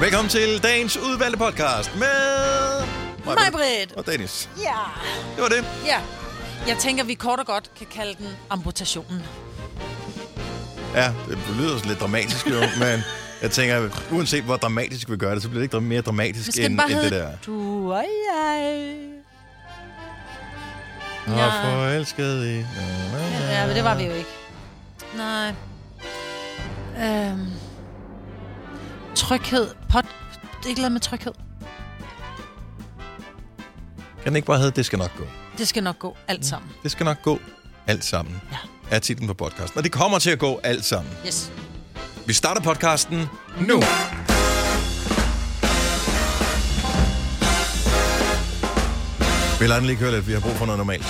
Velkommen til dagens udvalgte podcast med... Mig, Britt. Og Dennis. Ja. Det var det. Ja. Jeg tænker, vi kort og godt kan kalde den amputationen. Ja, det lyder også lidt dramatisk jo, men jeg tænker, uanset hvor dramatisk vi gør det, så bliver det ikke mere dramatisk end, end det der. du og jeg? Ja. forelsket i... Ja, men det var vi jo ikke. Nej. Øhm. Tryghed. Pot. Det er ikke noget med tryghed. Kan den ikke bare hedde, det skal nok gå? Det skal nok gå alt sammen. Det skal nok gå alt sammen. Ja. Er titlen på podcasten. Og det kommer til at gå alt sammen. Yes. Vi starter podcasten nu. Vi lader den lige køre lidt, vi har brug for noget normalt.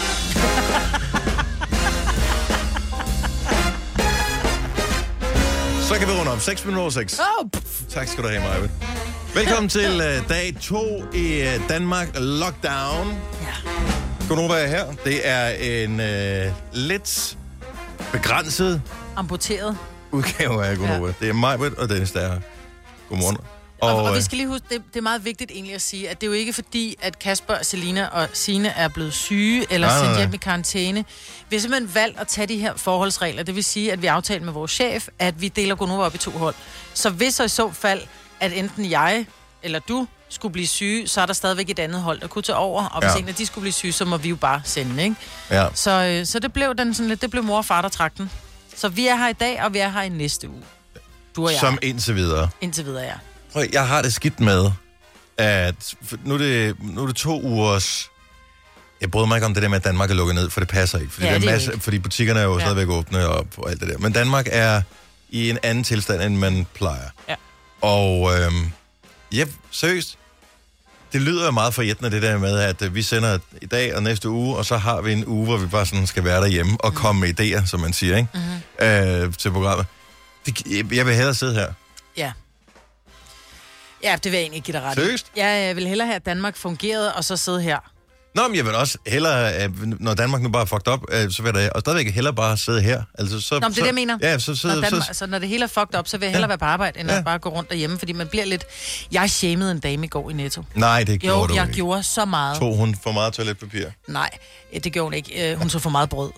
Så kan vi runde om. 6 minutter over 6. Oh, Tak skal du have, Maja. Velkommen til uh, dag 2 i uh, Danmark Lockdown. ja. Godnova er her. Det er en uh, lidt begrænset Amputeret. udgave af Gunova. Ja. Det er mig, og Dennis, der er her. Godmorgen. Og, og, og vi skal lige huske, det, det er meget vigtigt egentlig at sige, at det er jo ikke fordi, at Kasper, Selina og Sine er blevet syge eller Nej, sendt hjem i karantæne. Vi har simpelthen valgt at tage de her forholdsregler. Det vil sige, at vi har aftalt med vores chef, at vi deler Gunova op i to hold. Så hvis så i så fald, at enten jeg eller du skulle blive syge, så er der stadigvæk et andet hold, der kunne tage over. Og hvis Ja. en af de skulle blive syge, så må vi jo bare sende, ikke? ja. Så, øh, så det blev den sådan lidt, det blev mor og far, der trak den. Så vi er her i dag, og vi er her i næste uge. Du og jeg. Som indtil videre. Indtil videre, ja. Prøv, jeg har det skidt med, at nu er det, nu er det to ugers... Jeg bryder mig ikke om det der med, at Danmark er lukket ned, for det passer ikke. Fordi, Ja, er det er masse, ikke. fordi butikkerne er jo ja. Stadigvæk åbne og, og alt det der. Men Danmark er i en anden tilstand, end man plejer. Ja. Og øhm, ja, seriøst, det lyder jo meget forjættende, det der med, at øh, vi sender i dag og næste uge, og så har vi en uge, hvor vi bare sådan skal være derhjemme og komme med idéer, som man siger, ikke? Mm-hmm. Øh, til programmet. Det, jeg- jeg vil hellere sidde her. Ja. Ja, det vil jeg egentlig ikke give dig ret i. Seriøst? Ja, jeg vil hellere have, at Danmark fungerede, og så sidde her. Nå, men jeg vil også hellere, øh, når Danmark nu bare er fucked up, øh, så vil jeg da og stadigvæk hellere bare sidde her. Altså, så, Nå, men det er så, det, jeg mener. Ja, så, så, Når, Danmark, så, altså, når det hele er fucked up, så vil jeg hellere være på arbejde, end Ja. at bare gå rundt derhjemme, fordi man bliver lidt... Jeg shamede en dame i går i Netto. nej, det gjorde Jo, du jeg ikke. gjorde så meget. Tog hun for meget toiletpapir? Nej, eh, det gjorde hun ikke. Øh, Hun tog for meget brød.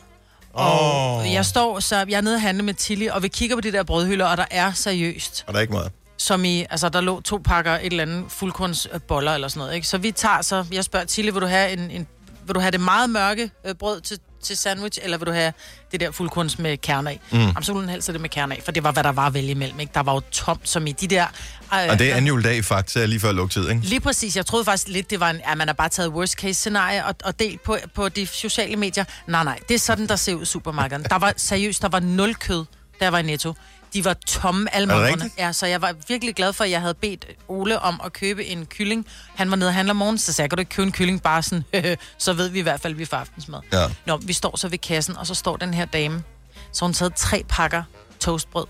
Åh. Og jeg står, så jeg er nede og handle med Tilly, og vi kigger på de der brødhylder, og der er seriøst, Og der er ikke meget. Som i, altså der lå to pakker et eller andet fuldkornsboller eller sådan noget, ikke? Så vi tager så, jeg spørger Tilly, vil du have en, en vil du have det meget mørke øh, brød til, til sandwich, eller vil du have det der fuldkorns med kerner i? Mm. Jamen, så ville hun helst det med kerner i, for det var, hvad der var at vælge imellem, ikke? Der var jo tomt, som i de der... Øh, Og det er anden juledag Fakta, lige før lugtid, ikke? Lige præcis. Jeg troede faktisk lidt, det var en, at man har bare taget worst case scenarie og, og delt på, på de sociale medier. Nej, nej. Det er sådan, der ser ud i supermarkederne. Der var seriøst, der var nul kød, jeg var i Netto. De var tomme, Er rigtigt? Ja, så jeg var virkelig glad for, at jeg havde bedt Ole om at købe en kylling. Han var nede og handler om morgenen, så sagde jeg, kan du ikke købe en kylling bare sådan, så ved vi i hvert fald, at vi får aftensmad. Ja. Nå, vi står så ved kassen, og så står den her dame. Så hun taget tre pakker toastbrød.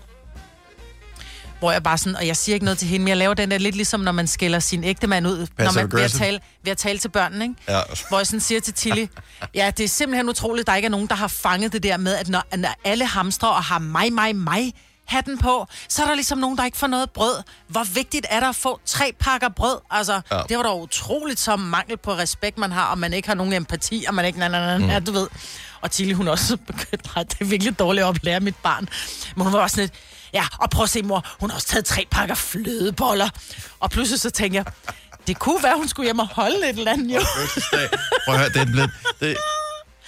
Hvor jeg bare sådan, og jeg siger ikke noget til hende, men jeg laver den der lidt ligesom, når man skælder sin ægte mand ud, når man ved at, tale, ved at tale til børnene, ikke? Ja. Hvor jeg sådan siger til Tilly, ja, det er simpelthen utroligt, at der ikke er nogen, der har fanget det der med, at når, når alle hamstrer og har mig, mig, mig hatten på, så er der ligesom nogen, der ikke får noget brød. Hvor vigtigt er der at få tre pakker brød? Altså, Ja. det var da utroligt så mangel på respekt, man har, og man ikke har nogen empati, og man ikke, na, na, na, du ved. Og Tilly, hun også begyndt, nej, det er virkelig dårligt at lære mit barn. Men hun var også sådan lidt, ja, og prøv at se, mor, hun har også taget tre pakker flødeboller. Og pludselig så tænker jeg, det kunne være, hun skulle hjem og holde et eller andet, jo. Prøv at høre, det er blevet... Det,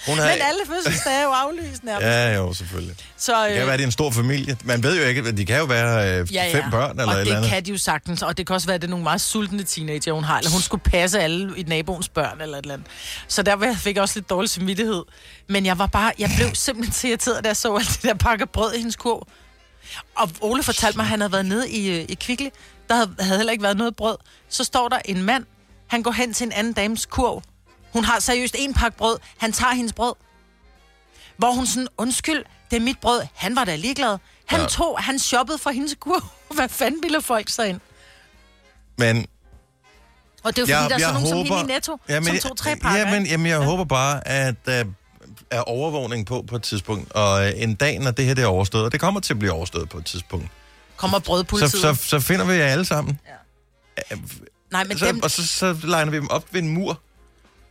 hun havde... Men alle fødselsdage er jo aflyst nærmest. Ja, jo, selvfølgelig. Så, Det kan være, det er en stor familie. Man ved jo ikke, de kan jo være øh, ja, ja. fem børn eller og et det eller andet. kan de jo sagtens, og det kan også være, at det er nogle meget sultne teenager, hun har, eller hun skulle passe alle i naboens børn, eller et eller andet. Så der fik jeg også lidt dårlig samvittighed. Men jeg var bare, jeg blev simpelthen så irriteret, da jeg så alt det der pakke brød i hendes kurv. Og Ole fortalte mig, at han havde været nede i, øh, i Kvickly. Der havde, havde heller ikke været noget brød. Så står der en mand, han går hen til en anden dames kurv. Hun har seriøst en pakke brød. Han tager hendes brød. Hvor hun sådan, undskyld, det er mit brød. Han var da ligeglad. Han Ja. ja. tog, han shoppede for hendes kurv. Hvad fanden ville folk så ind? Men Og det er jo fordi, der er sådan nogen som hende i Netto, som tog tre pakker. Jamen, ikke? jamen, jeg ja. håber bare, at der er overvågning på på et tidspunkt. Og øh, en dag, når det her det er overstået, og det kommer til at blive overstået på et tidspunkt, Kommer så, brødpolitiet. så, så finder vi jer alle sammen. Ja. Nej, men så, dem, og så, så legner vi dem op ved en mur,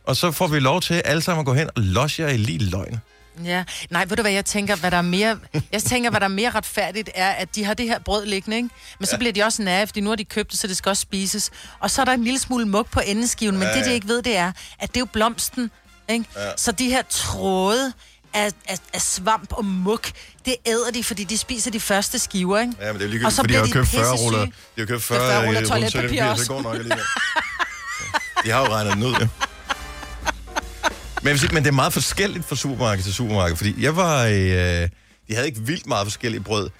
og så får vi lov til alle sammen at gå hen og losse jer i lige løgn. Ja, nej, ved du hvad, jeg tænker, hvad der er mere, jeg tænker, hvad der er mere retfærdigt, er, at de har det her brød liggende, ikke? Men så bliver de også nære, fordi nu har de købt det, så det skal også spises. Og så er der en lille smule mug på endeskiven, men Ja, det, de ja. ikke ved, det er, at det er jo blomsten, ikke? Ja. Så de her tråde af, af, af svamp og mug, det æder de, fordi de spiser de første skiver, ikke? Ja, men det er Og ligegyldigt, så fordi de har bliver de købt 40 pissesyge. ruller. De har købt 40, 40 ruller øh, toiletpapir også. Så går nok alligevel. De har jo regnet den ud, ja. Men, jeg sige, men det er meget forskelligt fra supermarked til supermarked, fordi jeg var i... Øh, de havde ikke vildt meget forskellige brød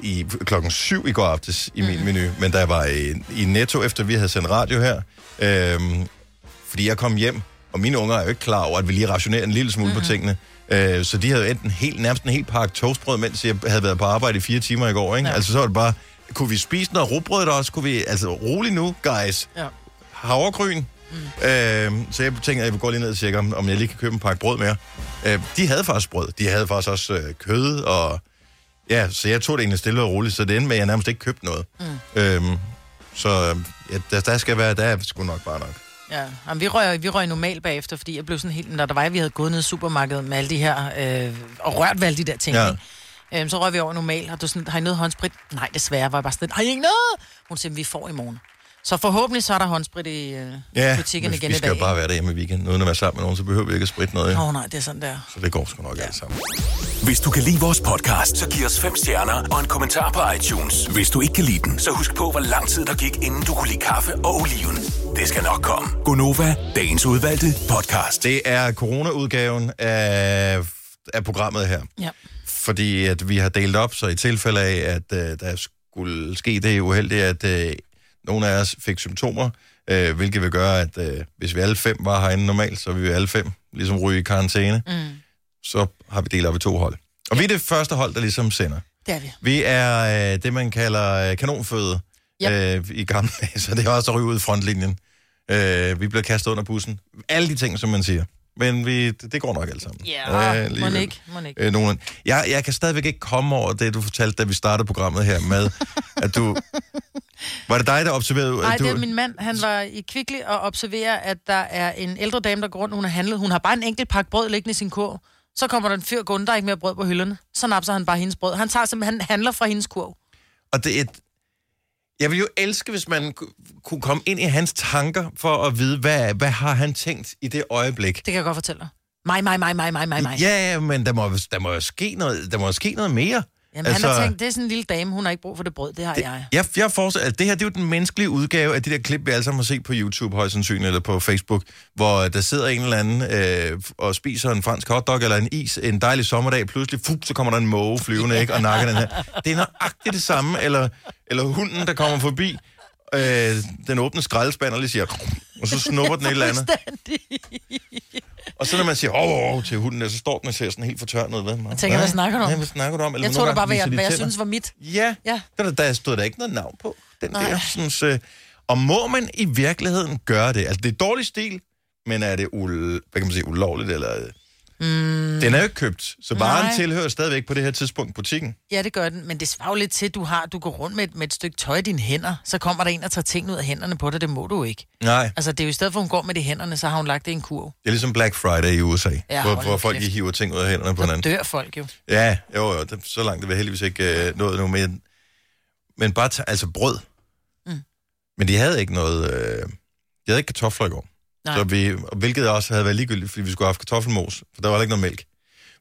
i klokken 7 i går aftes i min menu, men jeg var i, i Netto, efter vi havde sendt radio her, øh, fordi jeg kom hjem, og mine unger er jo ikke klar over, at vi lige rationerer en lille smule mm-hmm. på tingene. Øh, så de havde enten helt, nærmest en helt pakke toastbrød, mens jeg havde været på arbejde i fire timer i går. Ikke? Ja. Altså så var det bare, kunne vi spise noget råbrød der også? Kunne vi, altså rolig nu, guys. Ja. Havregryn. Mm. Øh, så jeg tænker, at jeg vil gå lige ned og tjekke, om, om jeg lige kan købe en pakke brød mere. Øh, de havde faktisk brød. De havde faktisk også øh, kød, og ja, så jeg tog det egentlig stille og roligt, så det endte med, at jeg nærmest ikke købte noget. Mm. Øh, så ja, der, der skal være, der er sgu nok bare nok. Ja, Jamen, vi røg, vi røg normalt bagefter, fordi jeg blev sådan helt... Når der var, vi havde gået ned i supermarkedet med alle de her... Øh, og rørt ved alle de der ting, Ja. ja. ikke? Øhm, så røg vi over normalt, og du sådan, har I noget håndsprit? Nej, desværre var jeg bare sådan, har I ikke noget? Hun siger, vi får i morgen. Så forhåbentlig så er der håndsprit i øh, Ja, butikken vi, igen vi i skal dag. jo bare være derhjemme i weekenden, uden at være sammen med nogen, så behøver vi ikke at spritte noget. Åh oh, nej, det er sådan der. Så det går sgu nok ja. alt sammen. Hvis du kan lide vores podcast, så giv os fem stjerner og en kommentar på iTunes. Hvis du ikke kan lide den, så husk på, hvor lang tid der gik, inden du kunne lide kaffe og oliven. Det skal nok komme. Gonova, dagens udvalgte podcast. Det er corona-udgaven af, af programmet her. Ja. fordi at vi har delt op, så i tilfælde af, at øh, der skulle ske det uheldige, at øh, nogle af os fik symptomer, øh, hvilket vil gøre, at øh, hvis vi alle fem var herinde normalt, så vil vi alle fem ligesom ryge i karantæne, Mm. så har vi delt op i to hold. Og vi er det første hold, der ligesom sender. Det er vi. Vi er øh, det, man kalder øh, kanonføde Yep. øh, i gamle dage, så det er også at ryge ud i frontlinjen. Øh, vi bliver kastet under bussen. Alle de ting, som man siger. Men vi, det, det går nok alt sammen. Ja, må alligevel. ikke, må ikke. Øh, nogen, jeg, jeg kan stadigvæk ikke komme over det, du fortalte, da vi startede programmet her med, at du... Var det dig, der observerede? Nej, du, det er min mand. Han var i Kvickly og observerer, at der er en ældre dame, der går rundt. Hun har handlet. Hun har bare en enkelt pakke brød liggende i sin kurv. Så kommer der en fyr gående, der er ikke mere brød på hylderne. Så napser han bare hendes brød. Han tager simpelthen, han handler fra hendes kurv. Og det er et, jeg vil jo elske, hvis man ku- kunne komme ind i hans tanker for at vide, hvad, hvad har han tænkt i det øjeblik. Det kan jeg godt fortælle dig. Mig, mig, mig, mig, mig, mig, mig. Ja, men der må, der må ske noget, der må ske noget mere. Jamen, altså, han har tænkt, det er sådan en lille dame, hun har ikke brug for det brød, det har det, jeg. Jeg, jeg forestiller, at det her det er jo den menneskelige udgave af de der klip, vi alle sammen har set på YouTube, højst sandsynligt, eller på Facebook, hvor der sidder en eller anden øh, og spiser en fransk hotdog eller en is en dejlig sommerdag, pludselig fup, så kommer der en måge flyvende, ikke, og nakker den her. Det er nøjagtigt det samme, eller, eller hunden, der kommer forbi, øh, den åbne skraldespand og lige siger, og så snupper den et eller andet. Og så når man siger, åh, oh, oh, til hunden, så står den og ser sådan helt fortørnet ud. Jeg tænker, hvad snakker du om? Ja, hvad snakker du om? Eller Jeg tror da bare, hvad jeg, hvad jeg synes var mit. Ja, Ja. Der, der stod der ikke noget navn på. Den Nej. der, synes, øh, og må man i virkeligheden gøre det? Altså, det er dårlig stil, men er det ul, hvad kan man sige, ulovligt? Eller, mm. Den er jo ikke købt, så varen Nej. tilhører stadigvæk på det her tidspunkt butikken. Ja, det gør den, men det svarer lidt til, at du, har, du går rundt med et, med et stykke tøj i dine hænder, så kommer der en og tager ting ud af hænderne på dig, det må du ikke. Nej, Altså, det er jo i stedet for, at hun går med det i hænderne, så har hun lagt det i en kurv. det er ligesom Black Friday i USA, Ja, hvor, hvor folk hiver ting ud af hænderne på Så hinanden. dør folk jo. Ja, jo, jo, det, så langt det vil heldigvis ikke øh, nået nu, men, men bare tage, altså brød. Mm. Men de havde ikke noget, øh, de havde ikke kartofler i går. Nej. Så vi, hvilket også havde været ligegyldigt, fordi vi skulle have haft kartoffelmos, for der var ikke noget mælk.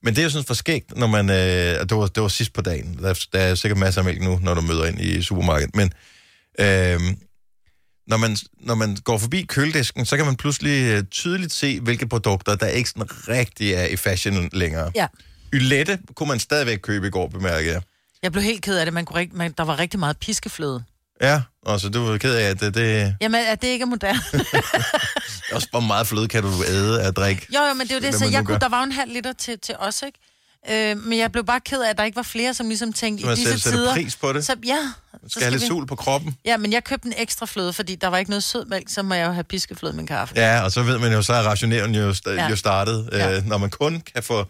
Men det er jo sådan for skægt, når man, øh, det, var, det var sidst på dagen, der, der er sikkert masser af mælk nu, når du møder ind i supermarkedet, men øh, når, man, når man går forbi køledisken, så kan man pludselig øh, tydeligt se, hvilke produkter, der ikke sådan rigtig er i fashion længere. Ja. Ylette kunne man stadigvæk købe i går, bemærkede jeg. Jeg blev helt ked af det. Man kunne rigt, man, der var rigtig meget piskefløde. Ja, og så du var ked af, at det, det Jamen, at det ikke er moderne. også hvor meget fløde kan du æde af drik. jo, jo, men det er jo det, så jeg kunne, gør. der var en halv liter til, til os, ikke? Øh, men jeg blev bare ked af, at der ikke var flere, som ligesom tænkte, i selv disse sætter tider... pris på det. Så, ja, så Skal have lidt vi- sol på kroppen. Ja, men jeg købte en ekstra fløde, fordi der var ikke noget sødmælk, så må jeg jo have piskefløde med kaffe. Ja, og så ved man jo, så er rationeringen jo, sta- Ja. jo startet, Ja. øh, når man kun kan få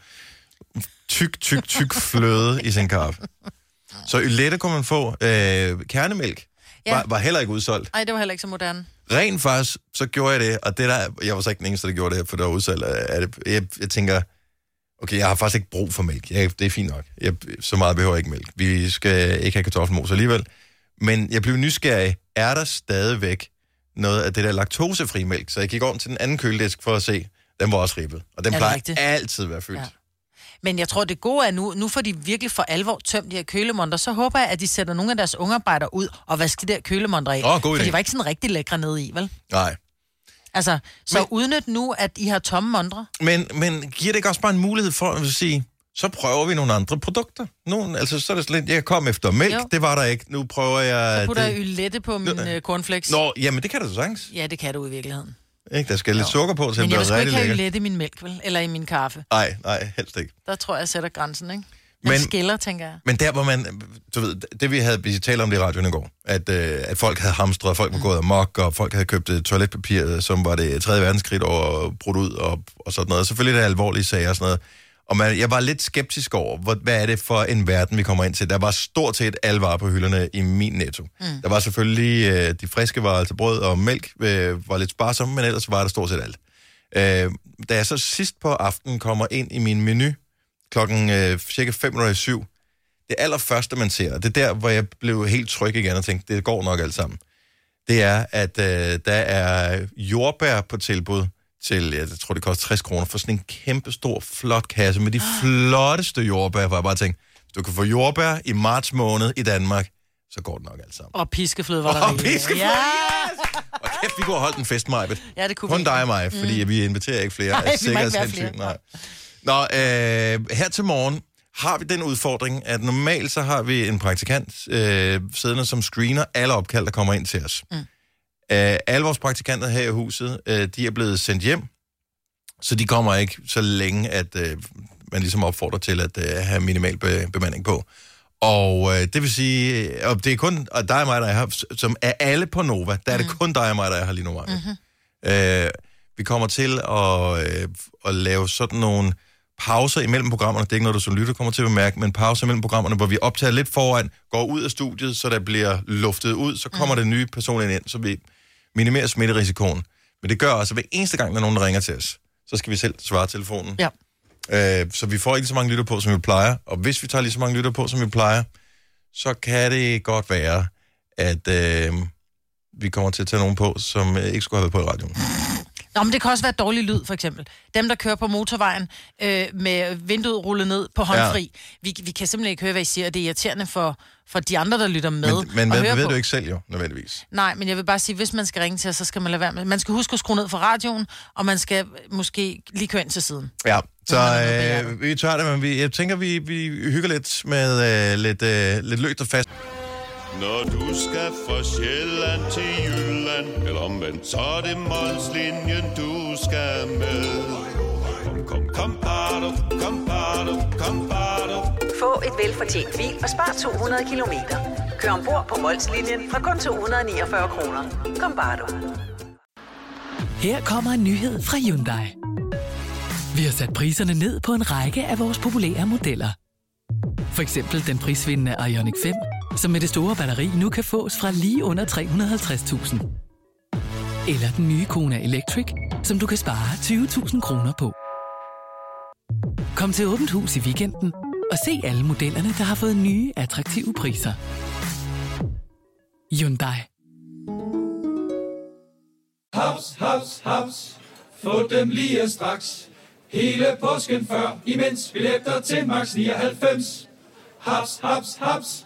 tyk, tyk, tyk fløde i sin kaffe. Så ylette kunne man få. Øh, kernemælk. Ja. var, var heller ikke udsolgt. Nej, det var heller ikke så moderne. Rent faktisk, så gjorde jeg det, og det der, jeg var så ikke den eneste, der gjorde det, for der var af det. Jeg, jeg tænker, okay, jeg har faktisk ikke brug for mælk. Jeg, det er fint nok. Jeg, så meget behøver jeg ikke mælk. Vi skal ikke have kartoffelmos alligevel. Men jeg blev nysgerrig. Er der stadigvæk noget af det der laktosefri mælk? Så jeg gik om til den anden køledisk for at se. Den var også ribbet. Og den Er det plejer rigtigt? altid at være fyldt. Ja. Men jeg tror, det gode er nu, nu får de virkelig for alvor tømt de her kølemonter, så håber jeg, at de sætter nogle af deres ungarbejdere ud og vasker de der kølemonter af. Åh, god For de var ikke sådan rigtig lækre nede i, vel? Nej. Altså, så Men- udnyt nu, at I har tomme montre. Men, men giver det ikke også bare en mulighed for at sige, så prøver vi nogle andre produkter? Nogle, altså, så er det sådan lidt, jeg kom efter mælk, Jo. det var der ikke. Nu prøver jeg... Så putter det. jeg ylette på min uh, cornflakes. Nå, jamen det kan du så sagtens. Ja, det kan du i virkeligheden. Ikke? Der skal lidt sukker på, til Men jeg vil blive sgu ikke rigtig have lækker. ylette i min mælk, vel? Eller i min kaffe. Nej, nej, helst ikke. Der tror jeg, jeg sætter grænsen, ikke? Den Men- Men... skiller, tænker jeg. Men der, hvor man, du ved, det vi havde, vi talte om det i radioen i går, at, øh, at folk havde hamstret, folk var gået amok, og folk havde købt øh, toiletpapir, som var det 3. verdenskrig og brudt ud, og, og sådan noget. Selvfølgelig er det alvorlige sager og sådan noget. Og man, jeg var lidt skeptisk over, hvor, hvad er det for en verden, vi kommer ind til. Der var stort set alle varer på hylderne i min netto. Mm. Der var selvfølgelig øh, de friske varer, altså brød og mælk, øh, var lidt sparsomme, men ellers var der stort set alt. Øh, da jeg så sidst på aftenen kommer ind i min menu, klokken øh, cirka 5 minutter i syv, det allerførste, man ser, og det er der, hvor jeg blev helt tryg igen og tænkte, det går nok alt sammen, det er, at øh, der er jordbær på tilbud til, jeg tror, det koster 60 kroner, for sådan en kæmpe stor, flot kasse med de flotteste jordbær, hvor jeg bare tænkte, hvis du kan få jordbær i marts måned i Danmark, så går det nok alt sammen. Og piskefløde var der Og rigeligt. piskefløde, Ja, Og kæft, vi kunne have holdt en fest, Majbet. ja det kunne Kun vi. dig og mig, fordi mm. vi inviterer ikke flere Nej, af vi må ikke være sikkerhedshensyn. flere. Nej. Nå, øh, her til morgen har vi den udfordring, at normalt så har vi en praktikant øh, siddende, som screener alle opkald, der kommer ind til os. Mm. Øh, alle vores praktikanter her i huset, øh, de er blevet sendt hjem, så de kommer ikke så længe, at øh, man ligesom opfordrer til at øh, have minimal be- bemanding på. Og øh, det vil sige, øh, og det er kun og dig og mig, der er her, som er alle på Nova, der er det kun dig og mig, der er her lige nu, mm-hmm. øh, Vi kommer til at, øh, at lave sådan nogle pauser imellem programmerne. Det er ikke noget, du som lytter kommer til at bemærke, men pauser imellem programmerne, hvor vi optager lidt foran, går ud af studiet, så der bliver luftet ud, så kommer mm. der nye personer ind, så vi minimerer smitterisikoen. Men det gør også, at hver eneste gang, der er nogen, der ringer til os, så skal vi selv svare telefonen. Ja. Øh, så vi får ikke så mange lytter på, som vi plejer. Og hvis vi tager lige så mange lytter på, som vi plejer, så kan det godt være, at øh, vi kommer til at tage nogen på, som øh, ikke skulle have været på i radioen. Nå, men det kan også være dårlig lyd, for eksempel. Dem, der kører på motorvejen øh, med vinduet rullet ned på håndfri. Ja. Vi, vi kan simpelthen ikke høre, hvad I siger, og det er irriterende for, for de andre, der lytter med. Men, men og ved, på. du ikke selv jo, nødvendigvis. Nej, men jeg vil bare sige, hvis man skal ringe til os, så skal man lade være med. Man skal huske at skrue ned for radioen, og man skal måske lige køre ind til siden. Ja, så øh, vi tager det, men vi, jeg tænker, vi, vi hygger lidt med øh, lidt, øh, lidt løgt og fast. Når du skal fra Sjælland til Jylland Eller omvendt, så er det Molslinjen, du skal med Kom, kom, kom, bado, kom, bado, kom, bado. Få et velfortjent bil og spar 200 kilometer. Kør ombord på Molslinjen fra kun 249 kroner. Kom bare du. Her kommer en nyhed fra Hyundai. Vi har sat priserne ned på en række af vores populære modeller. For eksempel den prisvindende Ioniq 5, som med det store batteri nu kan fås fra lige under 350.000. Eller den nye Kona Electric, som du kan spare 20.000 kroner på. Kom til Åbent Hus i weekenden og se alle modellerne, der har fået nye, attraktive priser. Hyundai. Haps, haps, haps. Få dem lige straks. Hele påsken før, imens billetter til max 99. Haps, haps, haps.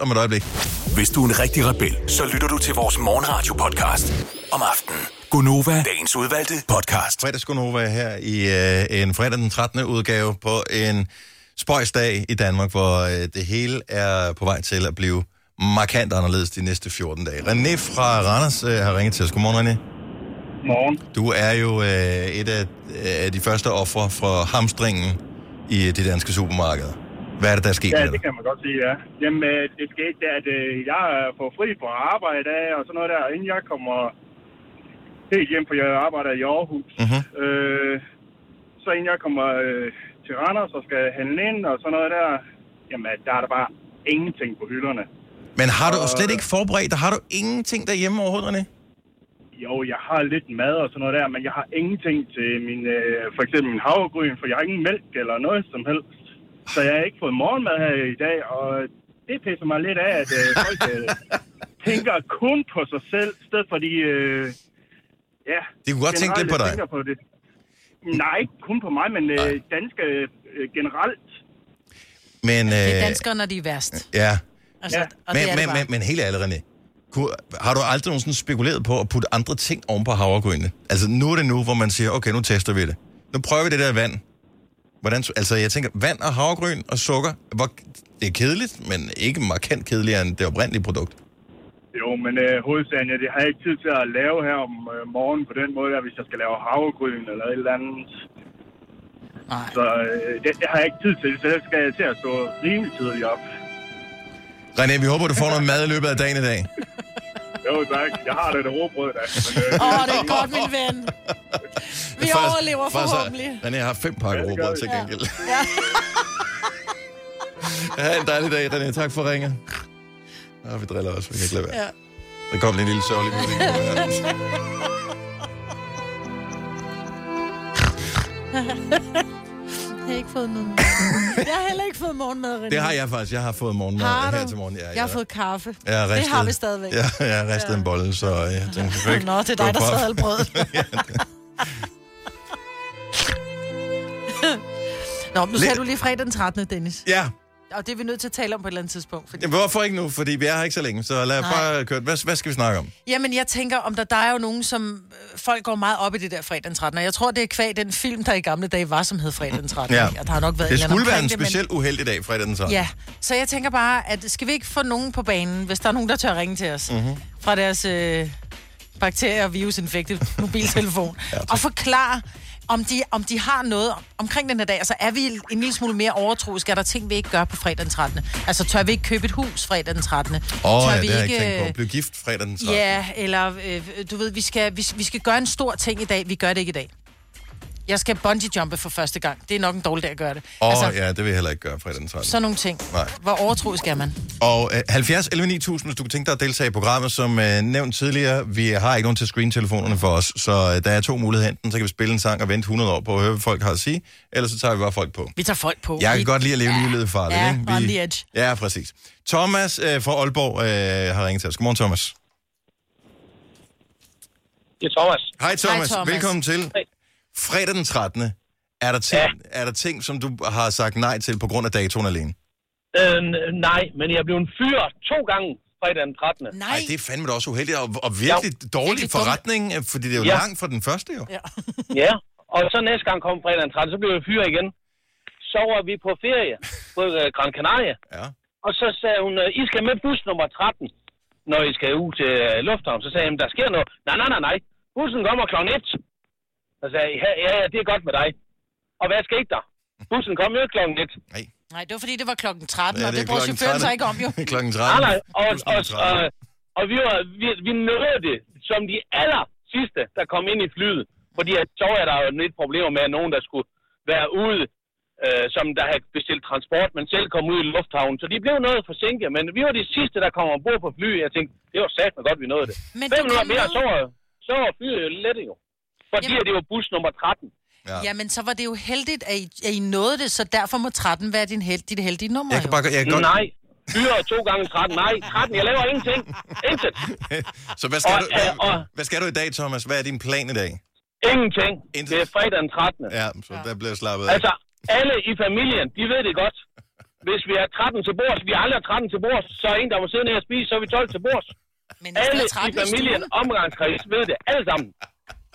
Om et øjeblik. Hvis du er en rigtig rebel, så lytter du til vores morgenradio-podcast om aftenen. Gunova, dagens udvalgte podcast. Fredagsgonova her i øh, en fredag den 13. udgave på en spøjsdag i Danmark, hvor øh, det hele er på vej til at blive markant anderledes de næste 14 dage. René fra Randers øh, har ringet til os. Godmorgen, René. Morgen. Du er jo øh, et af, af de første ofre for hamstringen i de danske supermarkeder. Hvad er det, der er sket Ja, det kan man godt sige, ja. Jamen, øh, det skete, at øh, jeg får fri fra arbejde og sådan noget der, inden jeg kommer helt hjem, for jeg arbejder i Aarhus. Mm-hmm. Øh, så inden jeg kommer øh, til Randers og skal handle ind og sådan noget der, jamen, der er der bare ingenting på hylderne. Men har du slet ikke forberedt dig? Har du ingenting derhjemme overhovedet, René? Jo, jeg har lidt mad og sådan noget der, men jeg har ingenting til min, øh, for eksempel min havregryn, for jeg har ingen mælk eller noget som helst. Så jeg har ikke fået morgenmad her i dag, og det pisser mig lidt af, at øh, folk øh, tænker kun på sig selv, i stedet for de... Øh, ja, De kunne godt tænke lidt på dig. På det. Nej, ikke kun på mig, men øh, danske øh, generelt. Men, øh, Det er danskere, når de er værst. Ja. Altså, Ja. og Men, det er men, men, men helt ærligt, René. Har du aldrig nogensinde spekuleret på at putte andre ting oven på havregrynene? Altså, nu er det nu, hvor man siger, okay, nu tester vi det. Nu prøver vi det der vand. Hvordan, altså, jeg tænker, vand og havregryn og sukker, hvor, det er kedeligt, men ikke markant kedeligere end det oprindelige produkt. Jo, men øh, hovedsagen, ja, det har jeg ikke tid til at lave her om øh, morgenen på den måde, der, hvis jeg skal lave havregryn eller et eller andet. Nej. Så øh, det, det har jeg ikke tid til, så det skal jeg til at stå rimelig tidligt op. René, vi håber, du får noget mad i løbet af dagen i dag. Jo, tak. Jeg har da det råbrød, da. Men, øh, Åh, oh, det er godt, min ven. Vi Først- overlever forhåbentlig. René har fem pakker Ja, råbrød til gengæld. Ja. Ha' en dejlig dag, René. Tak for ringet. Nå, vi driller også. Vi kan ikke lade være. Ja. Der kom lige en lille sørgelig musik. Jeg har ikke fået noget. Jeg har heller ikke fået morgenmad, René. Det har jeg faktisk. Jeg har fået morgenmad Har du? her til morgen. Ja, Jeg har fået kaffe. Jeg har det ristet, har vi stadigvæk. Ja, jeg har ristet ja. en bolle, så jeg tænkte, jeg ikke Nå, det er dig, der sad alt brødet. Nå, nu sagde du lige fredag den 13. Dennis. Ja, Og det er vi nødt til at tale om på et eller andet tidspunkt. Fordi... Jamen, hvorfor ikke nu? Fordi vi er her ikke så længe, så lad Nej. bare køre. Hvad, hvad skal vi snakke om? Jamen, jeg tænker, om der, der er jo nogen, som... øh, Folk går meget op i det der fredag den 13. Og jeg tror, det er kvæg den film, der i gamle dage var, som hed fredag den 13. Ja. Og der har nok været Det skulle være en det, men- uheldig dag, fredag den 13. Ja, så jeg tænker bare, at skal vi ikke få nogen på banen, hvis der er nogen, der tør ringe til os, Mhm. mm-hmm. fra deres øh, bakterie- og virusinfektet mobiltelefon, ja, og forklare, om de, om de har noget omkring den her dag. Altså er vi en lille smule mere overtroiske? Er der ting, vi ikke gør på fredag den 13. Altså tør vi ikke købe et hus fredag den 13. Åh, tør oh, ja, vi det har jeg ikke tænkt på. Bliv gift fredag den 13. Ja, eller øh, du ved, vi skal, vi, vi skal gøre en stor ting i dag. Vi gør det ikke i dag. Jeg skal bungee jumpe for første gang. Det er nok en dårlig dag at gøre det. Åh, oh, ja, det vil jeg heller ikke gøre fredag den 13. Sådan nogle ting. Nej. Hvor overtroisk er man? Og øh, 70 11 9000, hvis du kunne tænke dig at deltage i programmet, som øh, nævnt tidligere, vi har ikke nogen til at screen telefonerne for os, så øh, der er to muligheder. Enten så kan vi spille en sang og vente 100 år på at høre, hvad folk har at sige, eller så tager vi bare folk på. Vi tager folk på. Jeg kan Vi- godt lide at leve ja. livet farligt, Ja, ikke? on the edge. Ja, præcis. Thomas øh, fra Aalborg øh, har ringet til os. Godmorgen, Thomas. Det er Thomas. Hej, Thomas. Thomas. Velkommen til. Fredag den 13. Er der, ting, ja. er der ting, som du har sagt nej til på grund af datoen alene? Øh, nej, men jeg blev en fyr to gange fredag den 13. Nej. Ej, det er fandme da også uheldigt, og, og virkelig Jo. dårlig Virkelig forretning, øh, fordi det er jo Ja. langt fra den første, jo. Ja. Ja, og så næste gang kom fredag den 13, så blev jeg fyr igen. Så var vi på ferie på øh, Gran Canaria. Ja. Og så sagde hun, øh, I skal med bus nummer 13, når I skal ud til øh, lufthavn. Så sagde jeg, "Jamen, der sker noget. Nej, nej, nej, nej. Bussen kommer klokken 1. Så sagde jeg, ja, ja, ja, det er godt med dig. Og hvad skete der? Bussen kom jo ikke klokken 1. Nej. Nej, det var fordi, det var klokken 13, Ja, og det det klokken chaufføren 13. sig ikke om, jo. klokken Nej, 13. nej, og, Bus og, 13. og, og vi, var, vi, vi nåede det som de aller sidste, der kom ind i flyet. Fordi at, så var der jo lidt problemer med, at nogen, der skulle være ude, øh, som der havde bestilt transport, men selv kom ud i lufthavnen. Så de blev noget forsinket, men vi var de sidste, der kom ombord på flyet. Jeg tænkte, det var sat godt, vi nåede det. Men Fem du minutter kom mere, så var, så var flyet jo lette jo. Fordi Jamen- det var bus nummer 13. Ja. Ja, men så var det jo heldigt, at I, at I nåede det, så derfor må 13 være din held, dit heldige nummer, Jeg kan jo. bare, jeg kan godt... Nej, fyre to gange 13. Nej, 13, jeg laver ingenting. Intet. Så hvad skal, Og, du, hvad, og- hvad skal du i dag, Thomas? Hvad er din plan i dag? Ingenting. Intet. Det er fredag den 13. Ja, så der bliver slappet af. Altså, alle i familien, de ved det godt. Hvis vi er 13 til bords, vi er aldrig 13 til bords, så er en, der må sidde ned og spise, så er vi 12 til bords. Men Alle der 13 i familien, omgangskreds, ved det, alle sammen.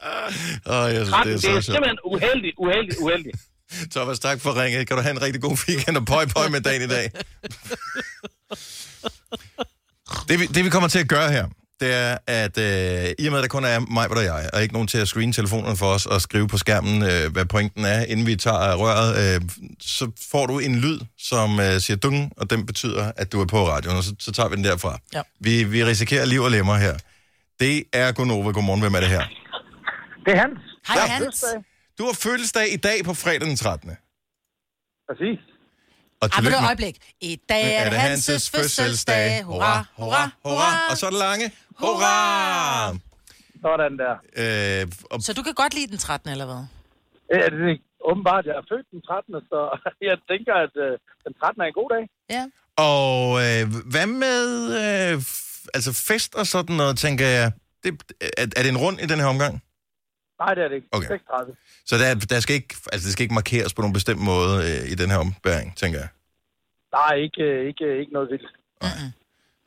Åh, jeg synes, 13, det er det så er sjovt. simpelthen uheldigt, uheldigt, uheldigt. Thomas, tak for ringet. Kan du have en rigtig god weekend og pøj pøj med dagen i dag. Det vi, det vi kommer til at gøre her, det er, at øh, i og med, at der kun er mig, og jeg, og ikke nogen til at screene telefonerne for os og skrive på skærmen, øh, hvad pointen er, inden vi tager røret, øh, så får du en lyd, som øh, siger dung, og den betyder, at du er på radioen, og så, så tager vi den derfra. Ja. Vi, vi risikerer liv og lemmer her. Det er Gunova. Godmorgen, hvem er det her? Det er Hans. Hej, Jeg har Hans. fødselsdag. Du har fødselsdag i dag på fredag den 13. Præcis. Og Ej, men tillykke det er øjeblik. I dag er det Hanses fødselsdag. Hurra, hurra, hurra. Og så er det lange. Hurra! Sådan der. Øh, og, Så du kan godt lide den 13. eller hvad? Ja, det er åbenbart, jeg er født den 13. Så jeg tænker, at øh, den 13. er en god dag. Ja. og øh, hvad med øh, f- altså fest og sådan noget, tænker jeg. Det, er, er det en rund i den her omgang? Nej, det er det ikke. Okay. 36. Så der, der skal ikke, altså det skal ikke markeres på nogen bestemt måde øh, i den her ombæring, tænker jeg. Nej, ikke, øh, ikke, ikke noget vildt.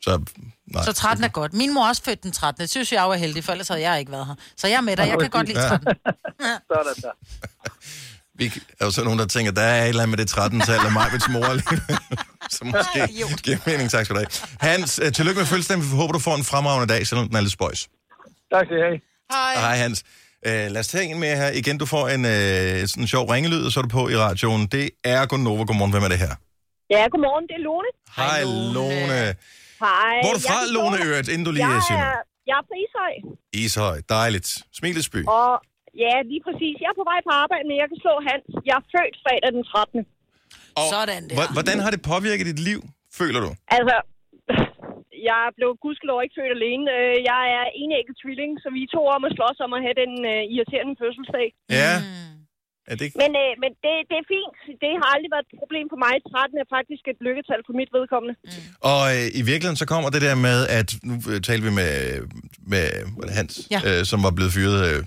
Så, nej. Så 13 er godt. Min mor er også født den 13. Det synes jeg jo er heldig, for ellers havde jeg ikke været her. Så jeg er med dig. Jeg kan godt lide 13. Sådan der. Vi er jo så nogen, der tænker, der er et eller andet med det 13-tal af mit mor. Så måske giver mening. Tak skal du have. Hans, øh, tillykke med fødselsdagen. Vi håber, du får en fremragende dag, selvom den er lidt spøjs. Tak skal I have. Hej. Hej Hans. Uh, lad os tage en mere her. Igen, du får en uh, sådan sjov ringelyd, og så er du på i radioen. Det er Gunova. Godmorgen. Hvem er det her? Ja, godmorgen, det er Lone. Hej, Lone. Hej. Hvor er du fra, Jeg Lone Øret, inden du lige jeg siger er, noget? jeg er fra Ishøj, Ishøj. Dejligt. Smilesby. og ja, lige præcis. Jeg er på vej på arbejde, men jeg kan slå Hans. Jeg er født fredag den 13. Og Sådan der. hvor- Hvordan har det påvirket dit liv, føler du? Altså, jeg blev gudskelov ikke født alene. Øh, Jeg er enægget tvilling, så vi er to om at slås om at have den øh, irriterende fødselsdag. Ja. Mm. Er det ikke? Men, øh, men det, det er fint. Det har aldrig været et problem for mig. 13 er faktisk et lykketal for mit vedkommende. Og øh, i virkeligheden så kommer det der med, at nu øh, talte vi med, med Hans, Ja. øh, som var blevet fyret øh,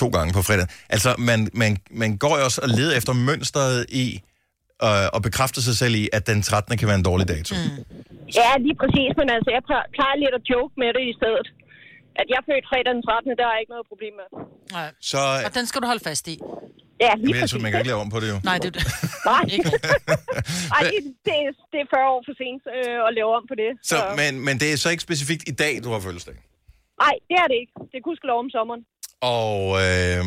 to gange på fredag. Altså, man, man, man går jo også og leder efter mønstret i, øh, og bekræfter sig selv i, at den 13. kan være en dårlig dato. Mm. Ja, lige præcis. Men altså, jeg plejer- lidt at joke med det i stedet. At jeg født fredag den 13. Der er ikke noget problem med. Nej. Så, Og den skal du holde fast i. Ja, men, lige jeg præcis. synes, man kan ikke lave om på det jo. Nej, det er det. Nej, Ikke Ej, det, det, er- det er 40 år for sent øh, at lave om på det. Så, men, men det er så ikke specifikt i dag, du har fødselsdag. Nej, det er det ikke. Det er gudskelov om sommeren. Og, øh,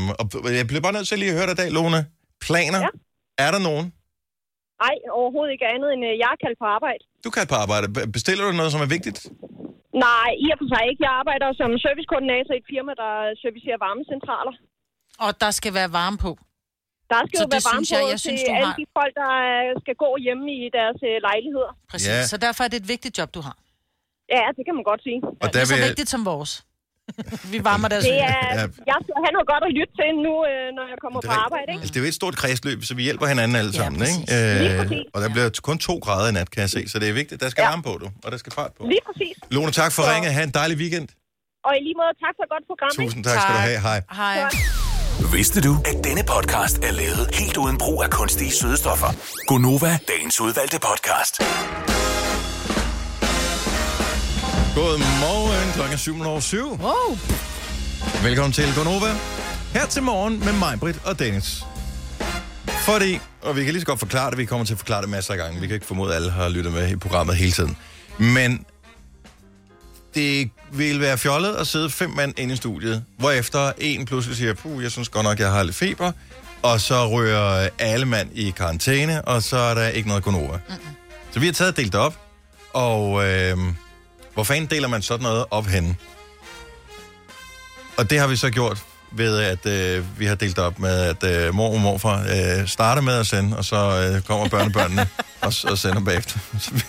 og jeg bliver bare nødt til lige at høre dig i dag, Lone. Planer? Ja. Er der nogen? Nej, overhovedet ikke andet end, øh, jeg er kaldt på arbejde. Du kan på arbejde. Be- Bestiller du noget, som er vigtigt? Nej, i og for sig ikke. Jeg arbejder som servicekoordinator i et firma, der servicerer varmecentraler. Og der skal være varme på. Der skal Så jo det være varme synes jeg- på jeg synes, til du alle har- de folk, der øh, skal gå hjemme i deres øh, lejligheder. Præcis. Ja. Så derfor er det et vigtigt job, du har. Ja, det kan man godt sige. Og der Lige så vigtigt som vores. Vi varmer deres Det er, Ja. jeg skal have noget godt at lytte til nu, øh, når jeg kommer på arbejde. Ikke? Altså, det er jo et stort kredsløb, så vi hjælper hinanden alle sammen, Lige ikke? præcis. og der bliver kun to grader i nat, kan jeg se, så det er vigtigt. Der skal Ja. varme på, du, og der skal fart på. Lige præcis. Lone, tak for Så- ringet. Ha' en dejlig weekend. Og i lige måde, tak for et godt program. ikke? Tusind tak, skal du have. Hej. Hej. Vidste du, at denne podcast er lavet helt uden brug af kunstige sødestoffer? Gonova, dagens udvalgte podcast. Godmorgen, klokken er 7.07. Wow. Velkommen til Gonova. Her til morgen med mig, Britt og Dennis. Fordi, og vi kan lige så godt forklare det, vi kommer til at forklare det masser af gange. Vi kan ikke formode, at alle har lyttet med i programmet hele tiden. Men det vil være fjollet at sidde fem mand inde i studiet, hvorefter en pludselig siger, puh, jeg synes godt nok, jeg har lidt feber, og så rører alle mand i karantæne, og så er der ikke noget Gonova. Mm-mm. Så vi har taget og delt det op, og øh, hvor fanden deler man sådan noget op henne? Og det har vi så gjort ved, at øh, vi har delt op med, at øh, mor og morfar øh, starter med at sende, og så øh, kommer børnebørnene og, og sender bagefter. Så vi,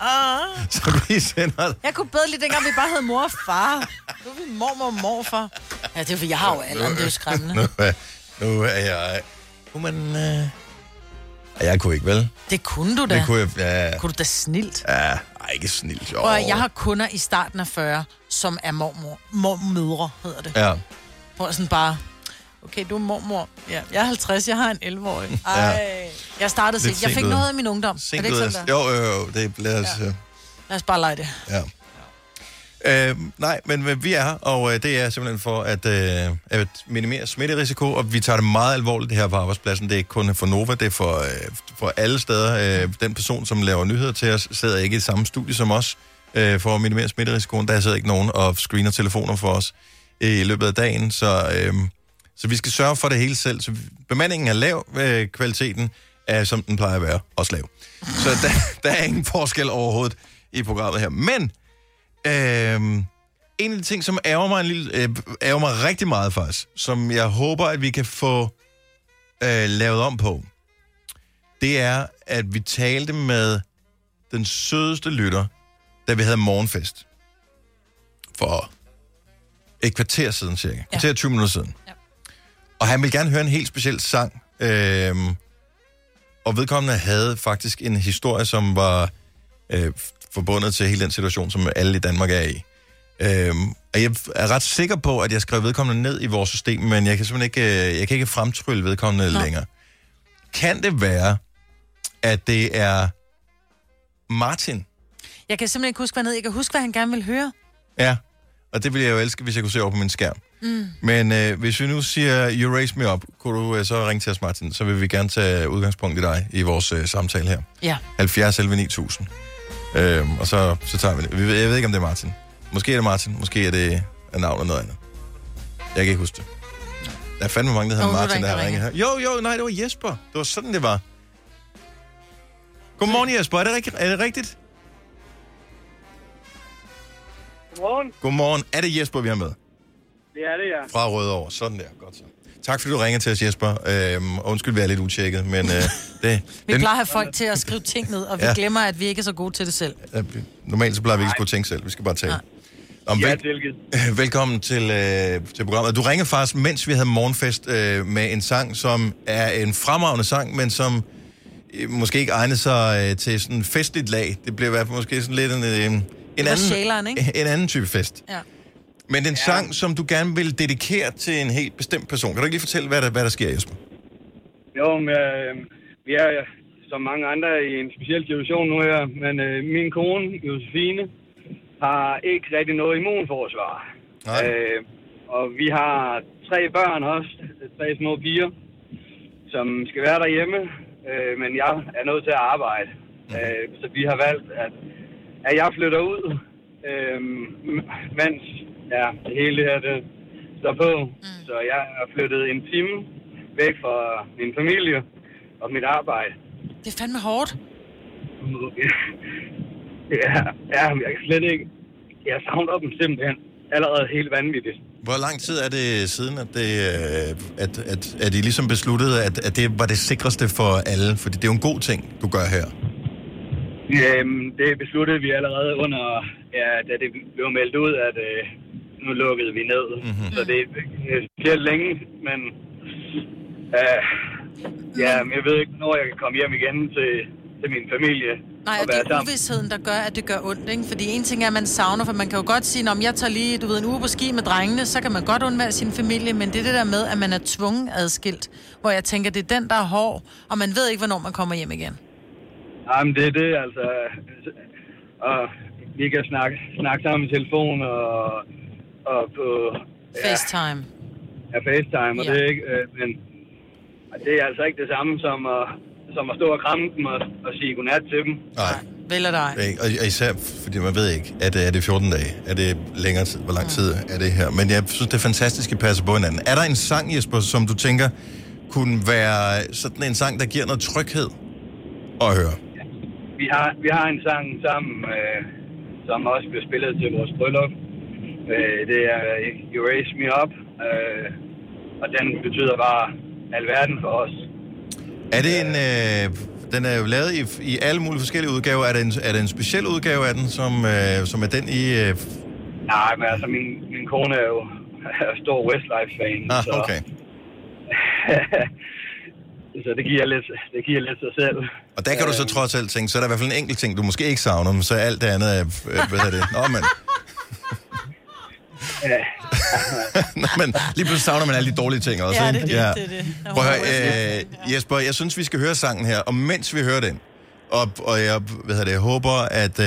Ah. så vi sender... Jeg kunne bedre lide, dengang vi bare hed mor og far. Nu er vi mormor og morfar. Ja, det er for jeg har jo alderen, det er jo skræmmende. Nu, er- nu er jeg... Kunne man... Øh... Jeg kunne ikke, vel? Det kunne du da. Det kunne jeg... Ja, Kunne du da snilt. ja ej, ikke snilt. Jo. Og jeg har kunder i starten af 40, som er mormor. Mormødre hedder det. Ja. Hvor jeg sådan bare, okay, du er mormor. Ja, jeg er 50, jeg har en 11-årig. Ej. Jeg startede sent. Jeg fik noget af min ungdom. er det ikke sådan der? Jo, jo, jo. Det, lad os... Ja. Lad os bare lege det. Ja. Øh, nej, men vi er her, og øh, det er simpelthen for at, øh, at minimere smitterisiko, og vi tager det meget alvorligt det her på arbejdspladsen. Det er ikke kun for Nova, det er for, øh, for alle steder. Øh, den person, som laver nyheder til os, sidder ikke i samme studie som os, øh, for at minimere smitterisikoen. Der sidder ikke nogen og screener telefoner for os øh, i løbet af dagen, så, øh, så vi skal sørge for det hele selv. Så bemandingen er lav, øh, kvaliteten er, som den plejer at være, også lav. Så der, der er ingen forskel overhovedet i programmet her. Men øh, en af de ting, som ærger mig, en lille, øh, ærger mig rigtig meget faktisk, som jeg håber, at vi kan få øh, lavet om på, det er, at vi talte med den sødeste lytter, da vi havde morgenfest. For et kvarter siden cirka. Ja. Kvarter 20 minutter siden. Ja. Og han ville gerne høre en helt speciel sang. Øhm, og vedkommende havde faktisk en historie, som var øh, forbundet til hele den situation, som alle i Danmark er i. Øhm, og jeg er ret sikker på, at jeg skrev vedkommende ned i vores system, men jeg kan simpelthen ikke, øh, jeg kan ikke fremtrylle vedkommende Nå. længere. Kan det være, at det er Martin? Jeg kan simpelthen ikke huske, hvad ned. Jeg kan huske, hvad han gerne vil høre. Ja, og det ville jeg jo elske, hvis jeg kunne se over på min skærm. Mm. Men øh, hvis vi nu siger, you raise me up, kunne du øh, så ringe til os, Martin, så vil vi gerne tage udgangspunkt i dig i vores øh, samtale her. Ja. 70 11 9000. Øhm, og så, så tager vi det. Jeg ved ikke, om det er Martin. Måske er det Martin, måske er det er navnet noget andet. Jeg kan ikke huske det. Der er fandme mange, der hedder er Martin, der der har ringet her. Jo, jo, nej, det var Jesper. Det var sådan, det var. Godmorgen, Jesper. Er det, rigtigt? er det rigtigt? Godmorgen. Godmorgen. Er det Jesper, vi har med? Det er det, ja. Fra Rødovre. Sådan der. Godt så. Tak fordi du ringer til os, Jesper. Øhm, og undskyld, vi er lidt utjekket, men øh, det... Vi plejer at have folk til at skrive ting ned, og vi Ja. ja. glemmer, at vi ikke er så gode til det selv. Normalt så plejer vi ikke at skulle tænke selv. Vi skal bare tale. Om Ja, vel, tilgivet. velkommen til, øh, til programmet. Du ringer faktisk, mens vi havde morgenfest, øh, med en sang, som er en fremragende sang, men som øh, måske ikke egner sig øh, til sådan en festligt lag. Det bliver i hvert fald måske sådan lidt en, øh, en, var sjæleren, anden, ikke? en anden type fest. Ja. Men en sang, som du gerne vil dedikere til en helt bestemt person. Kan du ikke lige fortælle, hvad der, hvad der sker, Jesper? Jo, men, øh, vi er som mange andre i en speciel situation nu her, men øh, min kone, Josefine, har ikke rigtig noget immunforsvar. Øh, og vi har tre børn også, tre små piger, som skal være derhjemme, øh, men jeg er nødt til at arbejde. Øh, så vi har valgt, at, at jeg flytter ud, øh, mens ja, det hele det her det står på. Mm. Så jeg er flyttet en time væk fra min familie og mit arbejde. Det er fandme hårdt. Ja, ja, men jeg kan slet ikke... Jeg savner dem simpelthen allerede helt vanvittigt. Hvor lang tid er det siden, at, det, øh, at, at, at I ligesom besluttede, at, at det var det sikreste for alle? Fordi det er jo en god ting, du gør her. Øhm, det besluttede vi allerede under, ja, da det blev meldt ud, at øh, nu lukkede vi ned. Mm-hmm. Så det er specielt længe, men øh, ja, men jeg ved ikke, når jeg kan komme hjem igen til, til min familie Nej, og og det er sammen. uvidsheden, der gør, at det gør ondt, ikke? Fordi en ting er, at man savner, for man kan jo godt sige, om jeg tager lige, du ved, en uge på ski med drengene, så kan man godt undvære sin familie, men det er det der med, at man er tvungen adskilt, hvor jeg tænker, det er den, der er hård, og man ved ikke, hvornår man kommer hjem igen. Jamen, det er det, altså. Og vi kan snakke, snakke sammen i telefon og, og på... Ja, FaceTime. Ja, FaceTime, og Ja. det er ikke... Øh, men det er altså ikke det samme som at, som at stå og kramme dem og, og sige godnat til dem. Nej. Vel er dig. Og og især, fordi man ved ikke, er det, er det 14 dage? Er det længere tid? Hvor lang tid er det her? Men jeg synes, det er fantastisk, at I passer på hinanden. Er der en sang, Jesper, som du tænker kunne være sådan en sang, der giver noget tryghed at høre? Vi har, vi har en sang sammen, øh, som også bliver spillet til vores bryllup. Øh, det er You Raise Me Up, øh, og den betyder bare alverden for os. Er det en... Øh, den er jo lavet i, i alle mulige forskellige udgaver. Er det en, er det en speciel udgave af den, som, øh, som er den i... Øh, Nej, men altså, min, min kone er jo er stor Westlife-fan. ah, så, okay. så det giver lidt, det giver lidt sig selv. Og der kan du så trods alt tænke, så er der i hvert fald en enkelt ting, du måske ikke savner, men så alt det andet er... Øh, hvad hedder det? Nå, men... Nå, men lige pludselig savner man alle de dårlige ting også, Ja, ikke? det er det, det er det. Prøv at høre, øh, Jesper, jeg synes, vi skal høre sangen her, og mens vi hører den, og, og jeg, hvad hedder det, jeg håber, at, øh,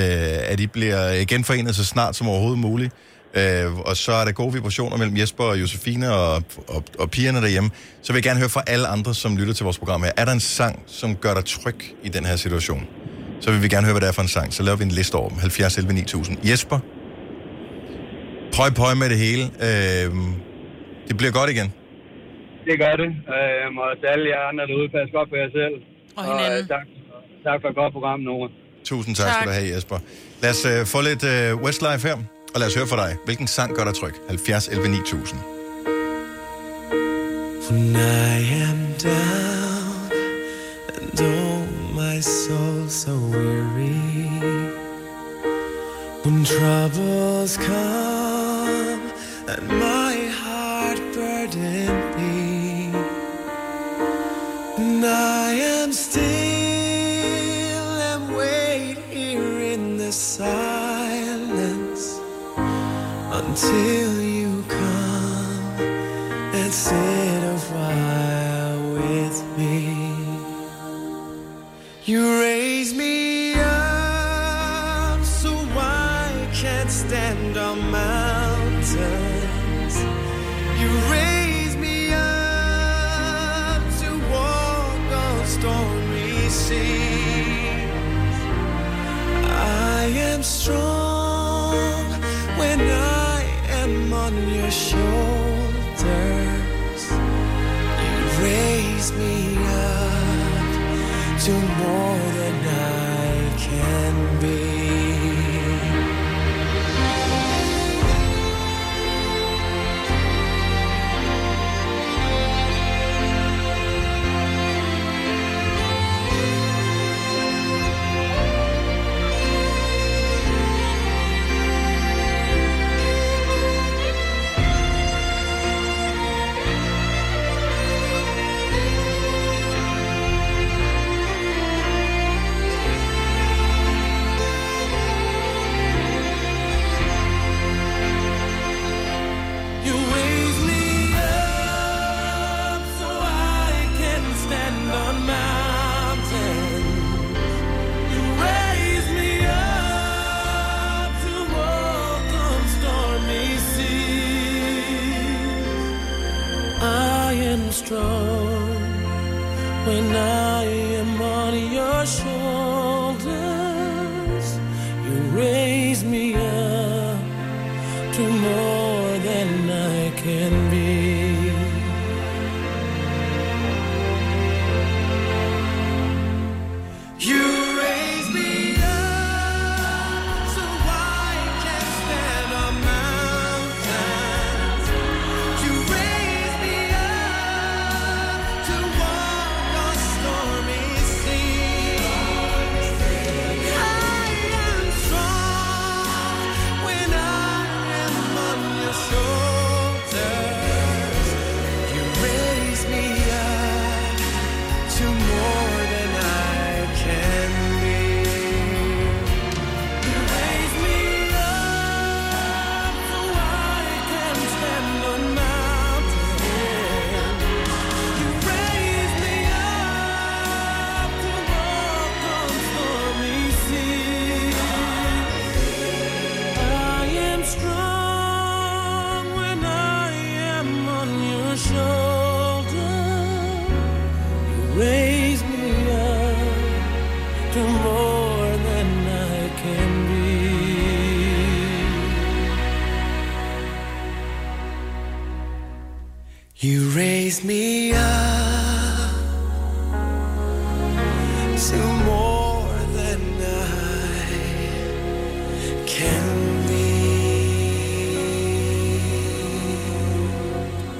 at I bliver genforenet så snart som overhovedet muligt, øh, og så er der gode vibrationer mellem Jesper og Josefine og, og, og pigerne derhjemme, så vil jeg gerne høre fra alle andre, som lytter til vores program her. Er der en sang, som gør dig tryg i den her situation? så vil vi gerne høre, hvad det er for en sang. Så laver vi en liste over dem. 70 11 9000. Jesper, prøv prøv med det hele. Øh, det bliver godt igen. Det gør det. Øhm, og til alle jer andre derude, pas godt på jer selv. Og hinanden. øh, tak, tak for et godt program, Nora. Tusind tak, tak. skal du have, Jesper. Lad os øh, få lidt øh, Westlife her, og lad os høre fra dig. Hvilken sang gør dig tryg? 70 11 9000. When I am down and oh my soul so weary When troubles come and my heart burden be And I am still and wait here in the silence Until you come and sit a while with me. You raise me stormy seas. I am strong when I am on your shoulders. You raise me up to more than I